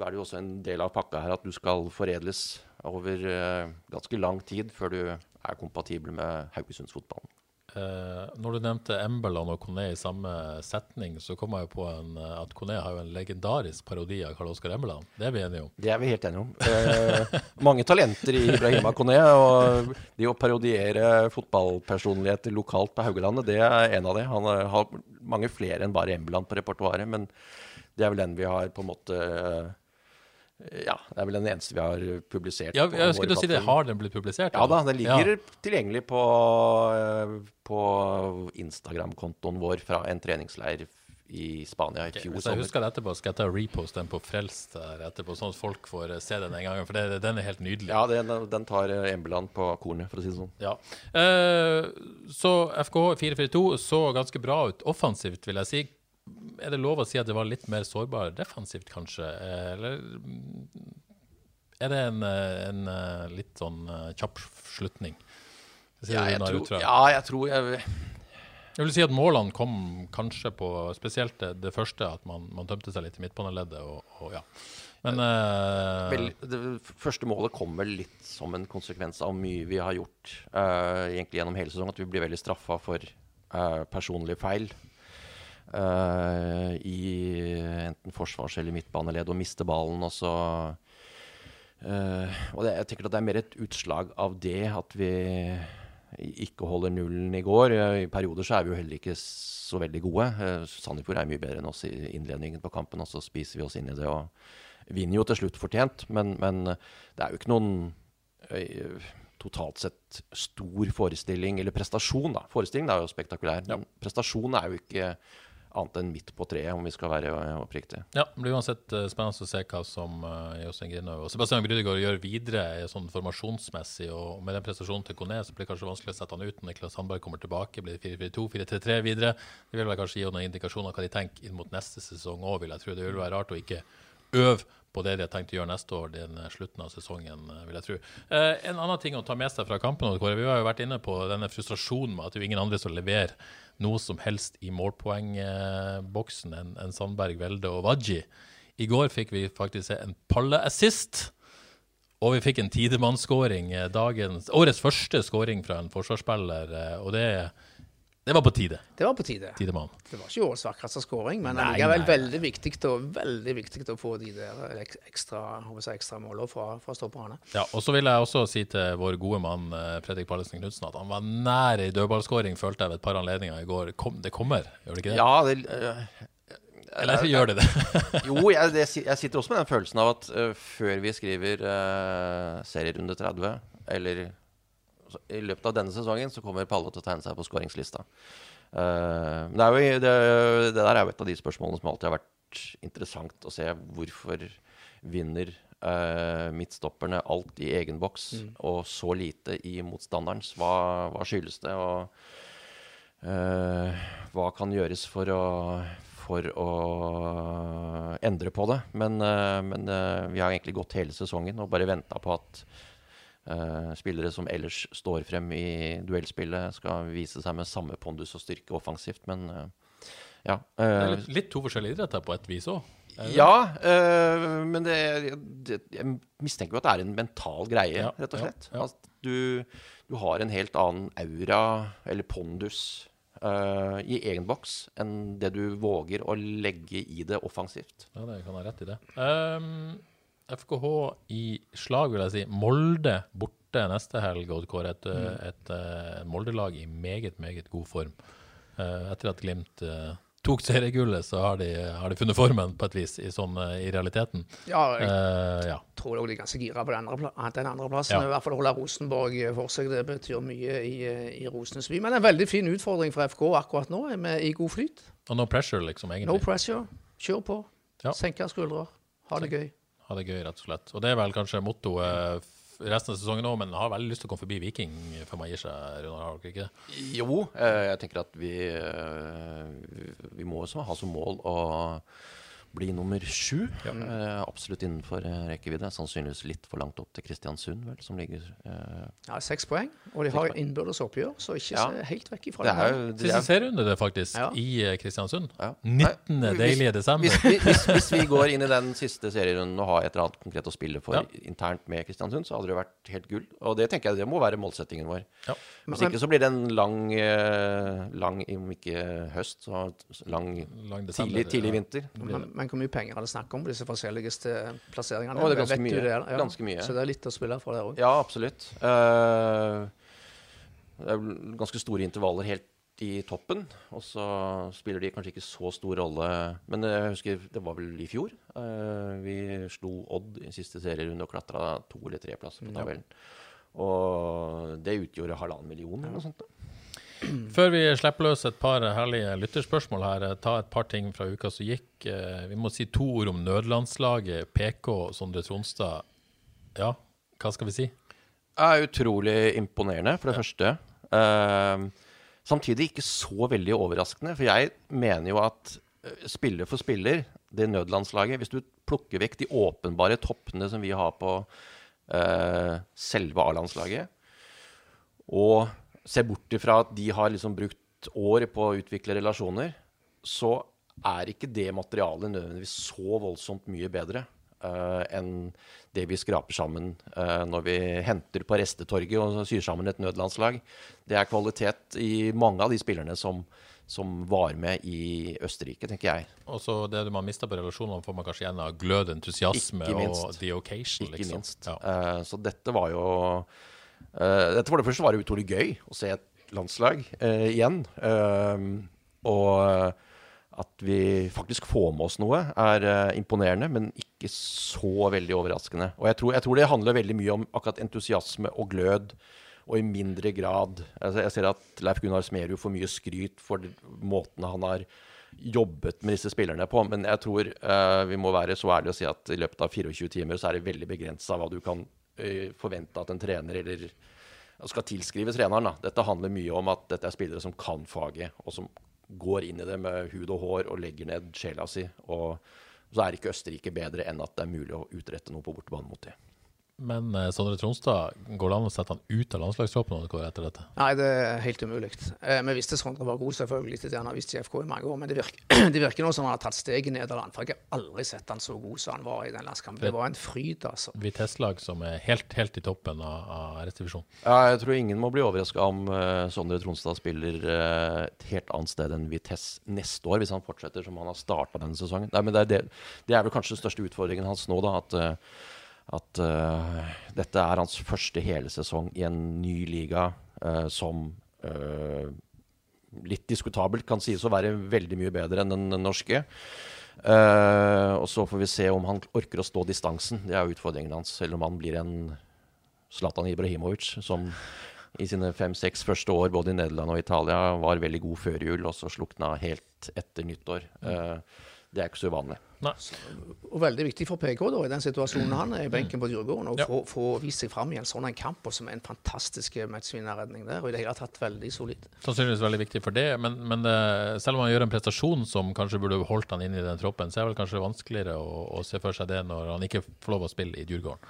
er det jo også en del av pakka her at du skal foredles over eh, ganske lang tid før du er kompatibel med Haugesundsfotballen. Eh, når du nevnte Embeland og Conné i samme setning, så kom jeg på en, eh, at Conné har jo en legendarisk parodi av Karl Oskar Embeland. Det er vi enige om. Det er vi helt enige om. Eh, mange talenter i Ibrahima Conné. Og det å parodiere fotballpersonligheter lokalt på Haugalandet, det er en av de. Han har mange flere enn bare Embeland på repertoaret, men det er vel den vi har på en måte eh, Ja, det er vel den eneste vi har publisert. Ja, jeg skulle si det. Har den blitt publisert? Ja da, den ligger Ja. tilgjengelig på, eh, på Instagram-kontoen vår fra en treningsleir i Spania i fjor Hvis jeg sommer. husker det etterpå, skal jeg ta repost reposte den på Frelst der etterpå, sånn at folk får eh, se den en gang. For det, den er helt nydelig. Ja, den, den tar eh, Embeland på kornet, for å si det sånn. Ja. Eh, så FKH 4-4-2 så ganske bra ut offensivt, vil jeg si. Er det lov å si at det var litt mer sårbar defensivt, kanskje? Eh, Eller mm, er det en, eh, en eh, litt sånn kjapp slutning? Ja, jeg tror, ja, jeg tror jeg, Jeg vil si at målene kom kanskje på spesielt det, det første, at man, man, tømte seg litt i midtbaneleddet. Og, og, ja. Men uh, vel, Det første målet kom vel litt som en konsekvens av mye vi har gjort uh, egentlig gjennom hele sesongen. At vi blir veldig straffa for uh, personlige feil. I enten forsvars- eller midtbaneledd og miste ballen. Og så Og det, jeg tenker at det er mer et utslag av det at vi ikke holder nullen i går. I perioder så er vi jo heller ikke så veldig gode. Uh, Sandefjord er mye bedre enn oss i innledningen på kampen, og så spiser vi oss inn i det og vinner jo til slutt fortjent. Men, men det er jo ikke noen totalt sett stor forestilling, eller prestasjon, da. Forestillingen er jo spektakulær, men prestasjon er jo ikke annet enn midt på treet, om vi skal være oppriktige. Ja, det blir uansett uh, spennende å se hva som uh, Jostein Grinhaug og Sebastian Grydegård gjør videre sånn formasjonsmessig. og Med den prestasjonen til Kone så blir det kanskje vanskelig å sette han ut når Niklas Sandberg kommer tilbake. Blir det 4-4-2, 4-3-3 videre? Det vil vel kanskje gi noen indikasjoner hva de tenker inn mot neste sesong òg, vil jeg tro. Det vil være rart å ikke øve på det de har tenkt å gjøre neste år, den slutten av sesongen, vil jeg tro. Eh, en annen ting å ta med seg fra kampen, Kåre, vi har jo vært inne på denne frustrasjonen med at det er ingen andre som leverer noe som helst i målpoengboksen enn en Sandberg, Velde og Wadji. I går fikk vi faktisk en palle-assist. Og vi fikk en tidemannsskåring. Årets første skåring fra en forsvarsspiller. Eh, og det det var på tide. Det var på tide. Tidemann. Det var ikke årets vakreste skåring, men det er veldig viktig, å, veldig viktig å få de der ekstra, si, ekstra målene fra, fra stopperne. Ja, og så vil jeg også si til vår gode mann eh, Fredrik Pallesen Knutsen at han var nær ei dødballskåring, følte jeg ved et par anledninger i går. Kom, det kommer, gjør det ikke det? Ja, det, øh, Eller gjør det det? <laughs> jo, jeg, det, jeg, sitter også med den følelsen av at øh, før vi skriver øh, serierunde 30, eller i løpet av denne sesongen så kommer Palle til å tegne seg på skåringslista. Uh, det, det, det, der er jo et av de spørsmålene som alltid har vært interessant å se. Hvorfor vinner uh, midtstopperne alt i egen boks, mm. og så lite i motstanderens? Hva, hva skyldes det? Og uh, hva kan gjøres for å, for å endre på det? Men, men vi har egentlig gått hele sesongen og bare venta på at spillere som ellers står frem i duellspillet, skal vise seg med samme pondus og styrke offensivt, men uh, ja. Uh, det er litt, litt, to forskjellige idretter på et vis òg? Ja, men det, det, jeg mistenker jo at det er en mental greie, ja, rett og slett. Ja, ja. Du, du, har en helt annen aura, eller pondus, i egen boks enn det du våger å legge i det offensivt. Ja, det kan ha rett i det. Um, FKH i slag, vil jeg si. Molde borte neste helg. Et, mm. et, et, et Molde-lag i meget, meget god form. Uh, etter at Glimt uh, tok seriegullet, så har de, har de, funnet formen på et vis, i, sånn, i realiteten. Ja, jeg uh, ja. tror de er ganske gira på den andre, plassen. Ja. I hvert fall holde Rosenborg for seg. Det betyr mye i, i Rosenes by. Men en veldig fin utfordring for FK akkurat nå, med, i god flyt. Og no pressure, liksom, egentlig. No pressure. Kjør på. Ja. Senke skuldre. Ha det gøy ha det gøy, rett og slett. Og det er vel kanskje mottoet resten av sesongen òg, men har veldig lyst til å komme forbi Viking før man gir seg, Runar? Har dere ikke det? Jo, eh, jeg tenker at vi, eh, vi må også ha som mål å bli nummer sju. Ja. Eh, absolutt innenfor eh, rekkevidde. Sannsynligvis litt for langt opp til Kristiansund, vel, som ligger eh, Ja, seks poeng. Og de har innbyrdes oppgjør, så ikke ja. se helt vekk ifra det. Er, det er, Siste serierunde, det, faktisk, ja. i Kristiansund. 19. Nei, deilige desember. Hvis, hvis, hvis, vi <laughs> går inn i den siste serierunden og har et eller annet konkret å spille for internt med Kristiansund, så hadde det vært helt gull. Og det tenker jeg det må være målsettingen vår. Hvis ikke så blir det en lang, lang om ikke høst, så lang, lang desember, tidlig, tidlig vinter. Men, men hvor mye penger er det snakk om på disse forskjellige plasseringene? Oh, det er ganske mye. Det, ja. ganske mye. Så det er litt å spille for der òg? Ja, absolutt. Uh, det er ganske store intervaller helt i toppen, og så spiller de kanskje ikke så stor rolle. Men jeg husker det var vel i fjor. Uh, vi slo Odd i siste serierunde og klatra to eller tre plasser på tabellen. Og det utgjorde halvannen million eller noe sånt. Da. <clears throat> Før vi slipper løs et par herlige lytterspørsmål her, eh, ta et par ting fra uka som gikk. Eh, vi må si to ord om nødlandslaget, PK Sondre Tronstad. Ja, hva skal vi si? Det er utrolig imponerende, for det ja. første. Uh, samtidig ikke så veldig overraskende, for jeg mener jo at spiller for spiller, det nødlandslaget Hvis du plukker vekk de åpenbare toppene som vi har på uh, selve A-landslaget, og ser bort ifra at de har liksom brukt år på å utvikle relasjoner, så er ikke det materialet nødvendigvis så voldsomt mye bedre uh, enn det vi skraper sammen uh, når vi henter på restetorget og syr sammen et nødlandslag. Det er kvalitet i mange av de spillerne som, som var med i Østerrike, tenker jeg. Og så det man mister på relasjonene, får man kanskje igjen av glød, entusiasme og the occasion. Ikke liksom. minst. Ja. Uh, så dette var jo Dette for det første var det utrolig gøy å se et landslag eh, igjen. Eh, og eh, at vi faktisk får med oss noe, er uh, imponerende, men ikke så veldig overraskende. Og jeg tror, jeg tror det handler veldig mye om akkurat entusiasme og glød. Og i mindre grad altså Jeg ser at Leif Gunnar Smerud får mye skryt for måten han har jobbet med disse spillerne på. Men jeg tror uh, vi må være så ærlige å si at i løpet av 24 timer så er det veldig begrensa hva du kan eh, forvente at en trener eller skal tilskrive treneren. Da. Dette handler mye om at dette er spillere som kan faget, og som går inn i det med hud og hår og legger ned sjela si. Og så er ikke Østerrike bedre enn at det er mulig å utrette noe på bortebane mot dem. Men eh, Sondre Tronstad, går det an å sette han ut av landslagstroppen når det går etter dette? Nei, det er helt umulig. Eh, vi visste Sondre var god, selvfølgelig. Det han har visst i FK i mange år. Men det virker, <clears throat> det virker nå som han har tatt steg i Nederland. For jeg har aldri sett han så god som han var i den landskampen. Det var en fryd, altså. Vitesse-lag som er helt, helt i toppen av, av RS-divisjonen. Ja, jeg tror ingen må bli overraska om uh, Sondre Tronstad spiller uh, et helt annet sted enn Vitesse neste år, hvis han fortsetter som han har starta denne sesongen. Nei, men det, er det, det er vel kanskje den største utfordringen hans nå, da. At, eh, at uh, dette er hans første hele sesong i en ny liga uh, som uh, litt diskutabelt kan sies å være veldig mye bedre enn den norske. Og så får vi se om han orker å stå distansen. Det er utfordringen hans. Selv om han blir en Zlatan Ibrahimovic, som i sine fem-seks første år både i Nederland og Italia var veldig god før jul, og så slukna helt etter nyttår. Det er ikke så uvanlig. Nei. Og veldig viktig for PK da, i den situasjonen han er i benken på Djurgården, å Ja. få, få vist seg fram i en sånn en kamp, og som er en fantastisk matchvinnerredning der. Og i det hele tatt veldig solid. Sannsynligvis veldig viktig for det, men, men eh, selv om han gjør en prestasjon som kanskje burde holdt han inn i den troppen, så er det vel kanskje vanskeligere å, å se for seg det når han ikke får lov å spille i Djurgården.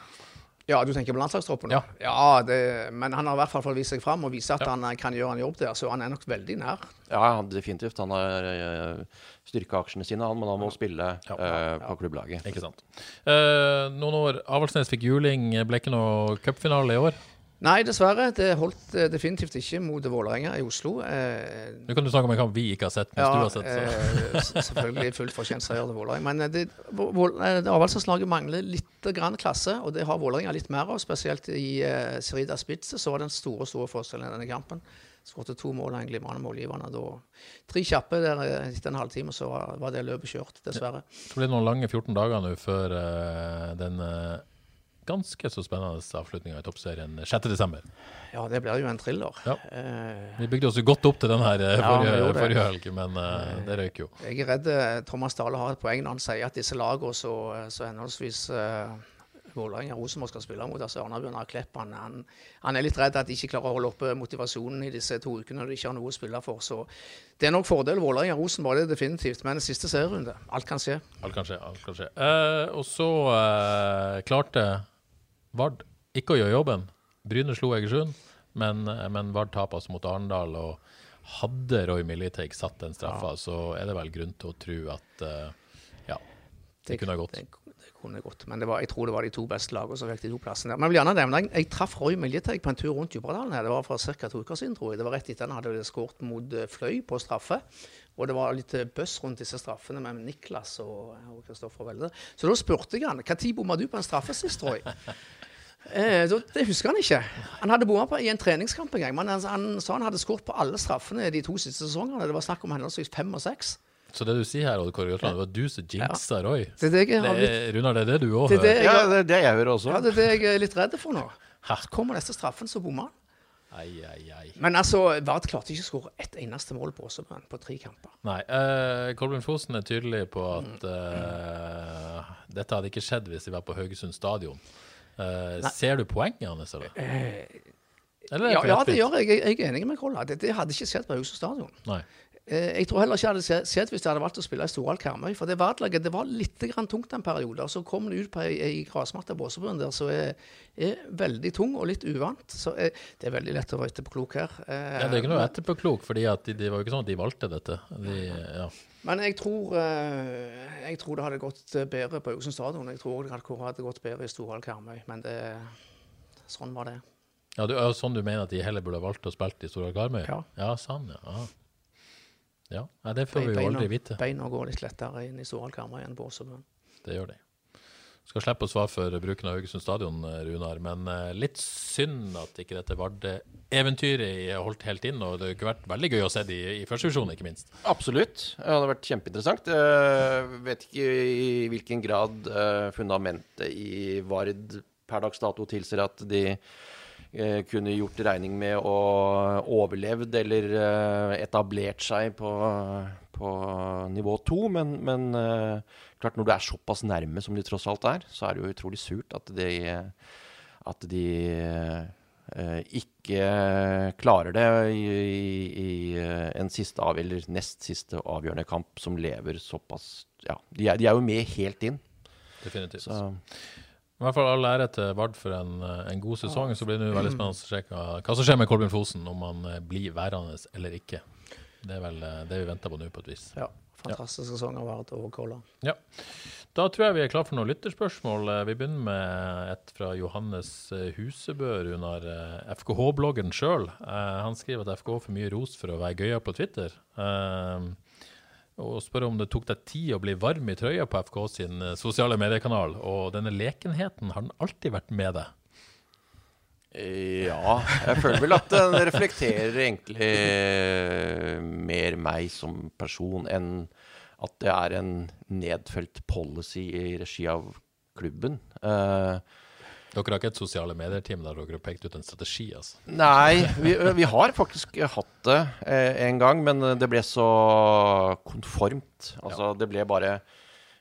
Ja, du tenker på landslagstroppen? nå? Ja, det, men han har i hvert fall fått vist seg fram og vise at Ja. han eh, kan gjøre en jobb der, så han er nok veldig nær. Ja, definitivt. Han har uh, styrka aksjene sine, han, men han må spille Ja. uh, på klubblaget. Ikke sant. Uh, noen år Avaldsnes fikk juling, ble ikke noe cupfinale i år. Nei, dessverre. Det holdt eh, definitivt ikke mot Vålerenga i Oslo. Eh, Nå kan du snakke om en kamp vi ikke har sett, mens ja, du har sett. Så. eh, selvfølgelig fullt fortjent seier til Vålerenga. Men eh, det, avholdslaget eh, mangler litt grann klasse, og det har Vålerenga litt mer av. Spesielt i eh, Serida Spitze så var den store store forskjellen i denne kampen. Skåret to mål av en glimrende målgivende. Da tre kjappe der eh, etter en halvtime, så var, var det løpet kjørt, dessverre. Det blir noen lange 14 dager nå før eh, den eh, ganske så spennende avslutninga i toppserien 6.12. Ja, det blir jo en thriller. Ja. Eh, Vi bygde oss jo godt opp til den her forrige, Ja, forrige, helg, men uh, det røyk jo. Jeg er redd eh, Thomas Dale har et poeng når han sier at disse lagene så, så henholdsvis uh, Vålerenga Rosenborg skal spille mot, altså Arna-Bjørnar Klepp, han, han, han er litt redd at de ikke klarer å holde oppe motivasjonen i disse to ukene når de ikke har noe å spille for. Så det er nok fordel Vålerenga Rosenborg, det er definitivt. Men siste serierunde, alt kan skje. Alt kan skje. alt kan skje. Eh, og så eh, klarte Vard ikke å gjøre jobben. Bryne slo Egersund, men, men Vard taper mot Arendal. Og hadde Roy Militeig satt den straffa, så er det vel grunn til å tro at uh, ja, det kunne ha gått. Det, det kunne gått. Men det var, jeg tror det var de to beste lagene som fikk de to plassene. Men jeg vil gjerne nevne, jeg, jeg traff Roy Miljeteg på en tur rundt Djupedalen. her. Det var for ca. to uker siden, tror jeg. Det var rett etter han hadde skåret mot eh, Fløy på straffe. Og det var litt eh, bøss rundt disse straffene med Niklas og og Kristoffer Welde. Så da spurte jeg han når bomma du på en straffe sist, Roy? <laughs> Eh, det husker han ikke. Han hadde bomma på i en treningskamp en gang. Men han, han sa han hadde skåret på alle straffene de to siste sesongene. Det var snakk om henholdsvis fem og seks. Så det du sier her, Odd Kåre Jøtland, det var du som jinxa Roy. Det er det jeg er, Runar, det er det du òg det er det hører? jeg, Ja, det er det jeg hører også. ja, det er det jeg er litt redd for nå. Her kommer disse straffen, så bommer han. Ai, ai, ai. Men altså, Vard klarte ikke å skåre ett eneste mål på Åsebrenn på tre kamper. Nei. Eh, Kolbjørn Fosen er tydelig på at eh, dette hadde ikke skjedd hvis de var på Haugesund stadion. Eh, ser du poenget hans, eller? Eller er Ja, ja det gjør jeg. Jeg, jeg er enig med Kolla. Det, det hadde ikke skjedd på Haugesund stadion. Nei. Eh, Jeg tror heller ikke det hadde skjedd hvis de hadde valgt å spille i Storhall Karmøy. For det Vard-laget det var litt grann tungt en periode. og Så kom det ut på ei, ei grasmatte på Åsebøen der som er, er veldig tung og litt uvant. Så eh, det er veldig lett å være etterpåklok her. Eh, Ja, det er ikke noe etterpåklok, at de, det var jo ikke sånn at de valgte dette. De, ja. Men jeg tror, jeg tror det hadde gått bedre på Haugesund stadion. Jeg tror det hadde gått bedre i Storhall Karmøy. Men det, sånn var det. Ja, du, sånn du mener at de heller burde ha valgt å spille i Storhall Karmøy? Ja. ja, sånn, ja. Ja, Nei, det får vi jo aldri vite. Beina går litt lettere inn i Storhall enn på Åsebøen. Det gjør de. Skal slippe å svare for bruken av Haugesund stadion, eh, Runar, men eh, litt synd at ikke dette Vardø-eventyret holdt helt inn. Og det kunne vært veldig gøy å se det i, i første divisjon, ikke minst. Absolutt. Det hadde vært kjempeinteressant. Jeg vet ikke i hvilken grad eh, fundamentet i Vard per dags dato tilsier at de eh, kunne gjort regning med å overlevd eller eh, etablert seg på, på nivå to. Men, men eh, klart når du er såpass nærme som de tross alt er, så er det jo utrolig surt at de, at de eh, ikke klarer det i, i, eh, en siste av, eller nest siste avgjørende kamp som lever såpass Ja, de er, de er jo med helt inn. Definitivt. Så I hvert fall all ære til Vard for en, eh, en god sesong. Så blir det nå veldig spennende å sjekke hva, som skjer med Kolbjørn Fosen, om han eh, blir værende eller ikke. Det er vel eh, det vi venter på nå, på et vis. Ja, fantastisk sesong av Vard og Kolla. Ja. Da tror jeg vi er klar for noen lytterspørsmål. Vi begynner med et fra Johannes Husebø, Runar. eh, FKH-bloggeren sjøl. Han skriver at FKH får mye ros for å være gøyere på Twitter. Eh, Og spør om det tok deg tid å bli varm i trøya på FK sin eh, sosiale mediekanal. Og denne lekenheten, har den alltid vært med deg? Ja, jeg føler vel at den reflekterer egentlig mer meg som person enn at det er en nedfelt policy i regi av klubben. Eh, Dere har ikke et sosiale medier-team der dere har pekt ut en strategi, altså? Nei, vi, vi har faktisk hatt det eh, en gang, men det ble så konformt. Altså, det ble bare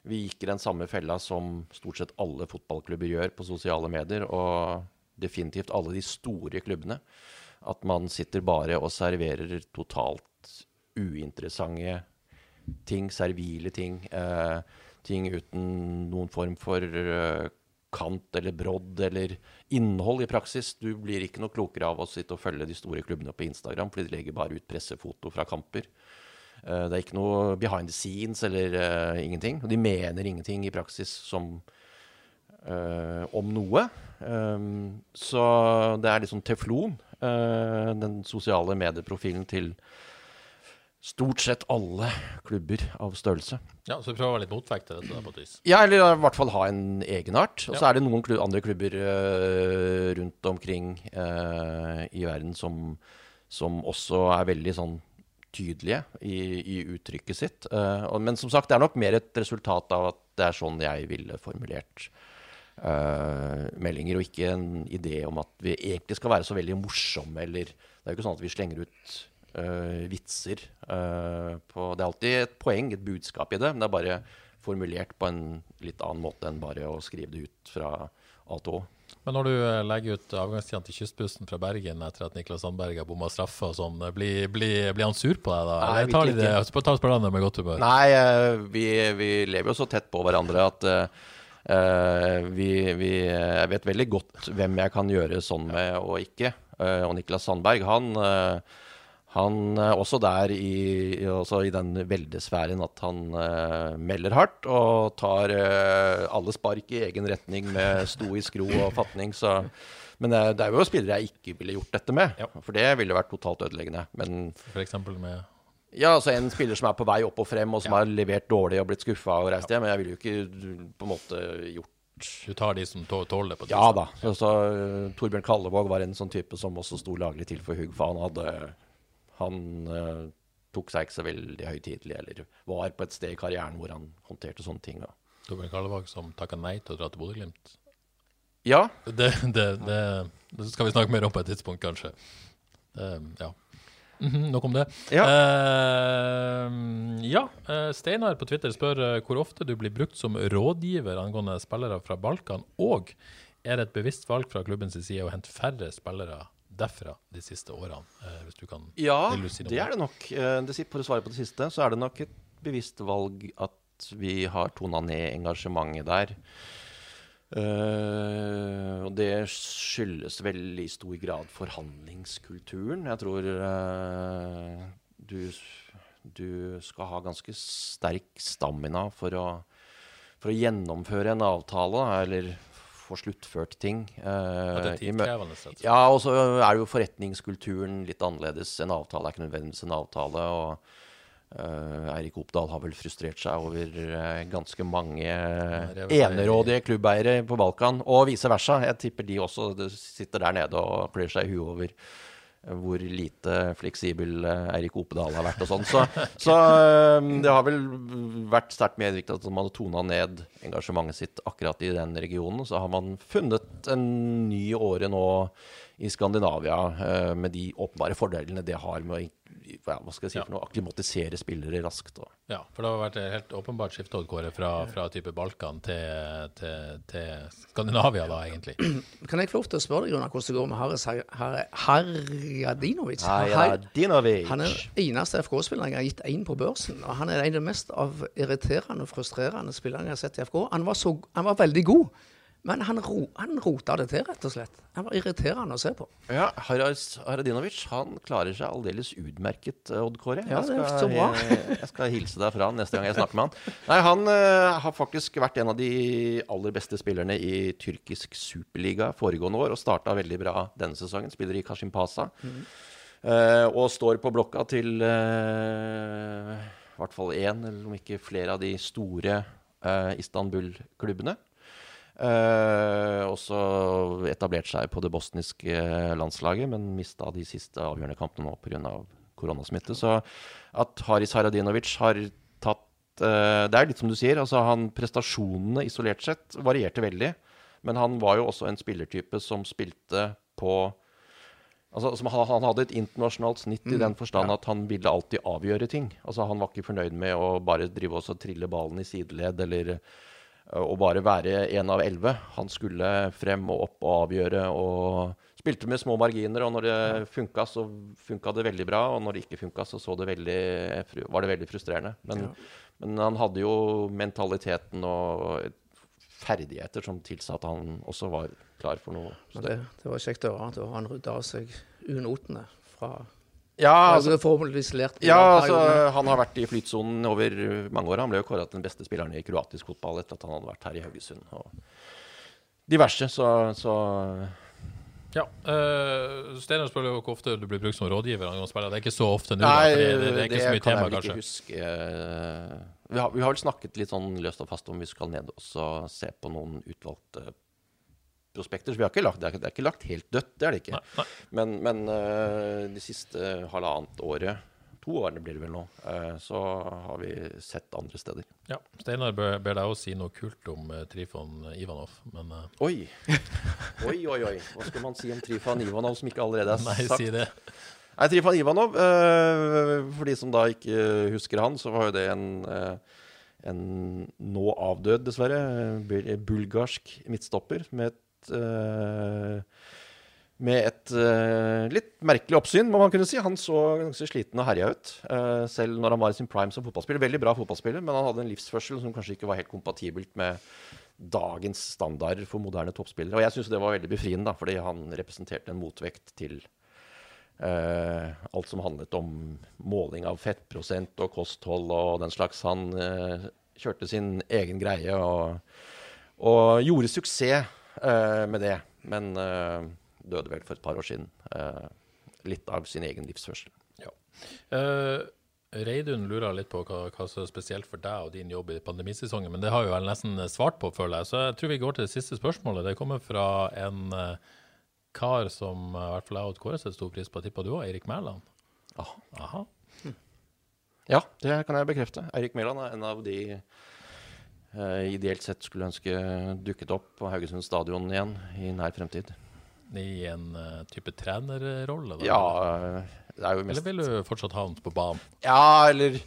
Vi gikk i den samme fella som stort sett alle fotballklubber gjør på sosiale medier, og definitivt alle de store klubbene. At man sitter bare og serverer totalt uinteressante ting, servile ting. Eh, ting uten noen form for eh, kant eller brodd eller innhold i praksis. Du blir ikke noe klokere av å sitte og følge de store klubbene på Instagram, fordi de legger bare ut pressefoto fra kamper. Eh, det er ikke noe behind the scenes eller uh, ingenting. De mener ingenting i praksis som uh, om noe. Um, så det er liksom teflon, uh, den sosiale medieprofilen til stort sett alle klubber av størrelse. Ja, Så vi prøver å være litt motvekt til dette, på et vis. Ja, eller i hvert fall ha en egenart. Og så Ja. er det noen klubber, andre klubber uh, rundt omkring uh, i verden som, som også er veldig sånn tydelige i, i uttrykket sitt. Uh, men som sagt, det er nok mer et resultat av at det er sånn jeg ville formulert meldinger, og ikke en idé om at vi egentlig skal være så veldig morsomme, eller Det er jo ikke sånn at vi slenger ut vitser eh, på Det er alltid et poeng, et budskap i det, men det er bare formulert på en litt annen måte enn bare å skrive det ut fra A til Å. Men når du eh, legger ut avgangstidene til kystbussen fra Bergen etter at Niklas Sandberg har bomma straffa og sånn, eh, blir, blir, blir han sur på deg da? Nei, Eller tar de det, ikke. tar spillerne med godt humør? Nei, eh, vi, vi lever jo så tett på hverandre at eh, eh, vi, vi Jeg vet veldig godt hvem jeg kan gjøre sånn med og ikke. Uh, og Niklas Sandberg, han eh, han er også der i, også i den veldesfæren at han uh, melder hardt og tar uh, alle spark i egen retning med stoisk ro og fatning. Så, men er- det er jo spillere jeg ikke ville gjort dette med, for det ville vært totalt ødeleggende. Men For eksempel med ja, altså en spiller som er på vei opp og frem, og som har levert dårlig og blitt skuffa og reist hjem. Men jeg ville jo ikke på en måte gjort Du tar de som tåler det på Ja da. Så, så uh, Torbjørn Kallevåg var en sånn type som også sto laglig til for hugg, for han hadde Han uh, tok seg ikke så veldig høytidelig, eller var på et sted i karrieren hvor han håndterte sånne ting. Da. Torbjørn Kallevåg som takka nei til å dra til Bodø-Glimt. Ja, Det, det, det, det skal vi snakke mer om på et tidspunkt, kanskje. Det, ja. -hmm, nok om det. Ja. Uh, ja, eh, Steinar på Twitter spør eh, hvor ofte du blir brukt som rådgiver angående spillere fra Balkan, og er det et bevisst valg fra klubbens side å hente færre spillere derfra de siste årene? Eh, hvis du kan Ja, si det er det nok. For å svare på det siste, så er det nok et bevisst valg at vi har tona ned engasjementet der. Uh, og det skyldes vel i stor grad forhandlingskulturen. Jeg tror uh, du, du skal ha ganske sterk stamina for å, for å gjennomføre en avtale, eller få sluttført ting. ja, det er eh, tidkrevende, rett ja, og så er jo forretningskulturen litt annerledes. En avtale er ikke nødvendigvis en avtale. og Uh, Eirik Opdal har vel frustrert seg over uh, ganske mange uh, enerådige klubbeiere på Balkan, og vice versa. Jeg tipper de også sitter der nede og klør seg i huet over eh, hvor lite fleksibel eh, Eirik Opedal har vært og sånn. Så, <laughs> så eh, det har vel vært sterkt medvirket at man hadde tona ned engasjementet sitt akkurat i den regionen. Så har man funnet en ny åre nå i Skandinavia eh, med de åpenbare fordelene det har med å ja, hva skal jeg si Ja. for noe, akklimatisere spillere raskt. Og. Ja, for det har vært et helt åpenbart skifte Kåre, fra, fra type Balkan til, til, til Skandinavia, da, egentlig. <clears throat> Kan jeg få lov til å spørre deg, Jonas, hvordan det går med Haris Har- Harjadinovic? Hei, Har- Radinovic. Han er den eneste FK-spilleren jeg har gitt én på børsen. Og han er en av de mest av irriterende og frustrerende spillerne jeg har sett i FK. Han var, så, han var veldig god, men han, ro, han rota det til, rett og slett. Han var irriterende å se på. Ja, Haradinovic han klarer seg aldeles utmerket, eh, Odd Kåre. Ja, jeg, det er skal, bra. jeg, jeg skal hilse deg fra han neste gang jeg snakker med han. Nei, Han uh, har faktisk vært en av de aller beste spillerne i tyrkisk superliga foregående år, og starta veldig bra denne sesongen. Spiller i Kashimpasa. Eh, og står på blokka til uh, i hvert fall én, eller om ikke flere av de store Istanbul-klubbene. Eh, også etablert seg på det bosniske landslaget, men mista de siste avgjørende kampene nå pga. koronasmitte. Så at Haris Haradinovic har tatt eh, Det er litt som du sier. altså han Prestasjonene isolert sett varierte veldig. Men han var jo også en spillertype som spilte på Altså, som han, han hadde et internasjonalt snitt i den forstand at han ville alltid avgjøre ting. Altså, han var ikke fornøyd med å bare drive oss og trille ballen i sideledd eller øh, å bare være en av elleve. Han skulle frem og opp og avgjøre og spilte med små marginer. Og når det funka, så funka det veldig bra. Og når det ikke funka, så, så det veldig, var det veldig frustrerende. Men, men han hadde jo mentaliteten og ferdigheter som tilsa at han også var klar for noe det, det var kjekt å høre. at han rydda av seg unotene fra Ja, altså, lært Ja, altså, han har vært i flytsonen over mange år. Han ble jo kåra til den beste spilleren i kroatisk fotball etter at han hadde vært her i Haugesund. Og diverse, så, så Ja. Uh, Steinar spør jo hvor ofte du blir brukt som rådgiver. Det er ikke så ofte nå, Nei, det, det er ikke så mye kan tema, jeg vel kanskje. ikke huske. Vi har, vi har vel snakket litt sånn løst og fast om vi skal ned og se på noen utvalgte prospekter. Så vi har ikke lagt, det, er, det er ikke lagt helt dødt, det er det ikke. Nei, nei. Men, men uh, de siste halvannet året, to årene blir det vel nå, eh, så har vi sett andre steder. Ja. Steinar ber, ber deg også si noe kult om eh, Trifon Ivanov, men Oi. Oi, oi, oi. Hva skal man si om Trifan Ivanov som ikke allerede er nei, sagt? si det. Nei, Trifan Ivanov, for de som da ikke husker han, så var jo det en, en nå avdød, dessverre, bulgarsk midtstopper med et eh, med et uh, litt merkelig oppsyn, må man kunne si. Han så ganske sliten og herja ut, uh, selv når han var i sin prime som fotballspiller. Veldig bra fotballspiller, men han hadde en livsførsel som kanskje ikke var helt kompatibelt med dagens standarder for moderne toppspillere. Og jeg syns det var veldig befriende, da, fordi han representerte en motvekt til uh, alt som handlet om måling av fettprosent og kosthold og den slags. Han kjørte sin egen greie og, og gjorde suksess med det. Men eh, døde vel for et par år siden. Eh, litt av sin egen livsførsel. Ja. Eh, Reidun lurer litt på hva, hva som er spesielt for deg og din jobb i pandemisesongen, men det har jo vel nesten svart på, føler jeg. Så jeg tror vi går til det siste spørsmålet. Det kommer fra en eh, kar som eh, i hvert fall jeg og Kåre setter stor pris på. Tippa du òg, Eirik Mæland? Aha. Aha. Ja, det kan jeg bekrefte. Eirik Mæland er en av de eh, ideelt sett skulle ønske dukket opp på Haugesund stadion igjen i nær fremtid. I en uh, type trenerrolle? Ja, eh, det er jo mest Eller vil du fortsatt ha han på banen? Ja, eller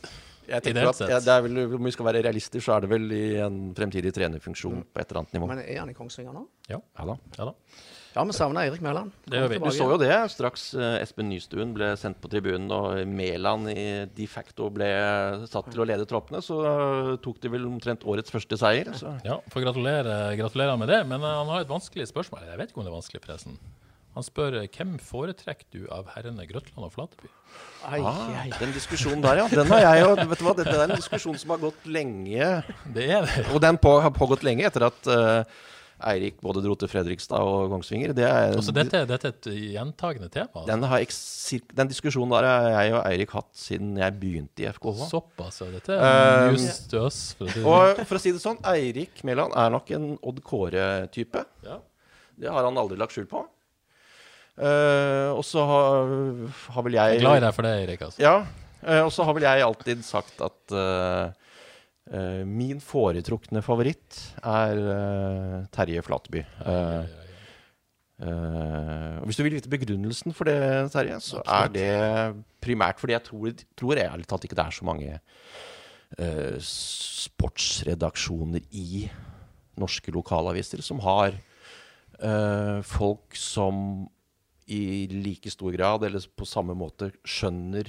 Jeg tenker at ja, det er vel, Om vi skal være realister, så er det vel i en fremtidig trenerfunksjon på et eller annet nivå. Men er han i Kongsvinger nå? Ja da. Ja da. Ja, vi savner Eirik Mæland. Du så jo det straks eh, Espen Nystuen ble sendt på tribunen og Mæland i de facto ble satt til å lede troppene, så eh, tok de vel omtrent årets første seier. Så. Ja, får gratulere, gratulerer med det. Men eh, han har et vanskelig spørsmål. Jeg vet ikke om det er vanskelig, forresten. Han spør hvem foretrekker du av herrene Grøtland og Flateby? Ai, Ah, ai. den diskusjonen der, ja. Den har jeg jo Vet du hva, det, det er en diskusjon som har gått lenge. Det er det. Og den på, har pågått lenge etter at eh, Eirik både dro til Fredrikstad og Kongsvinger. Det er, Altså, dette, dette er et gjentagende tema. den, har eks- den diskusjonen der har jeg og Eirik hatt siden jeg begynte i FKH. Såpass, ja. Dette er Um, news to us. Det sånn. Og for å si det sånn, Eirik Mæland er nok en Odd Kåre-type. Ja. Det har han aldri lagt skjul på. Uh, og så har, har vel Jeg jeg er glad i deg for det, Eirik. Altså. Ja, Uh, og så har vel jeg alltid sagt at eh, min foretrukne favoritt er eh, Terje Flateby. Eh, eh, hvis du vil vite begrunnelsen for det, Terje, så er det primært fordi jeg tror, tror ærlig talt ikke det er så mange eh, sportsredaksjoner i norske lokalaviser som har eh, folk som i like stor grad, eller på samme måte, skjønner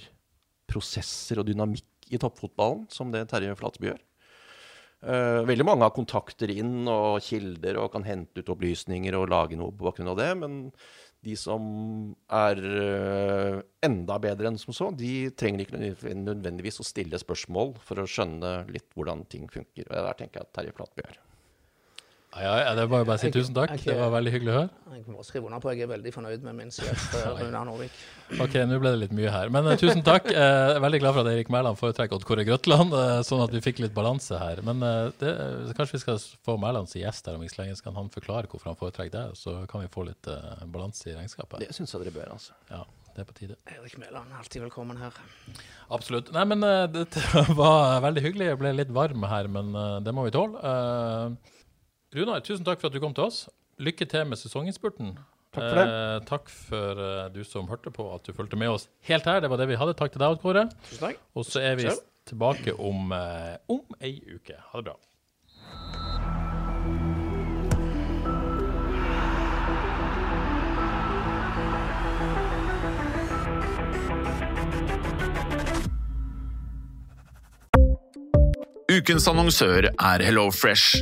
prosesser og dynamikk i toppfotballen som det Terje Flateby gjør. Eh, veldig mange har kontakter inn og kilder og kan hente ut opplysninger og lage noe på bakgrunn av det, men de som er eh, enda bedre enn som så, de trenger ikke nødvendigvis- å stille spørsmål for å skjønne litt hvordan ting funker. Og der tenker jeg at Terje Flatby er. Ja, ja, det var jo bare å si tusen takk. Det var veldig hyggelig å høre. Jeg må skrive under på jeg er veldig fornøyd med min sjef <laughs> Rune Norvik. Ok, nå ble det litt mye her. Men uh, tusen takk. Eh, Jeg er veldig glad for at Erik Mæland foretrekker Odd Kåre Grøtland, uh, sånn at vi fikk litt balanse her. Men det, kanskje vi skal få Mæland som gjest her om ikke så lenge, så kan han forklare hvorfor han foretrekker det. Så kan vi få litt balanse i regnskapet. Det syns jeg dere bør, altså. Ja, det er på tide. Eirik Mæland, alltid velkommen her. Absolutt. Nei, men <laughs> dette var veldig hyggelig. Jeg ble litt varm her, men det må vi tåle. Runar, tusen takk for at du kom til oss. Lykke til med sesonginnspurten. Takk for det. Eh, takk for eh, du som hørte på, at du fulgte med oss helt her. Det var det vi hadde. Takk til deg, Kåre. Tusen takk. Og så er vi Selv. tilbake om, eh, om ei uke. Ha det bra. Ukens annonsør er HelloFresh.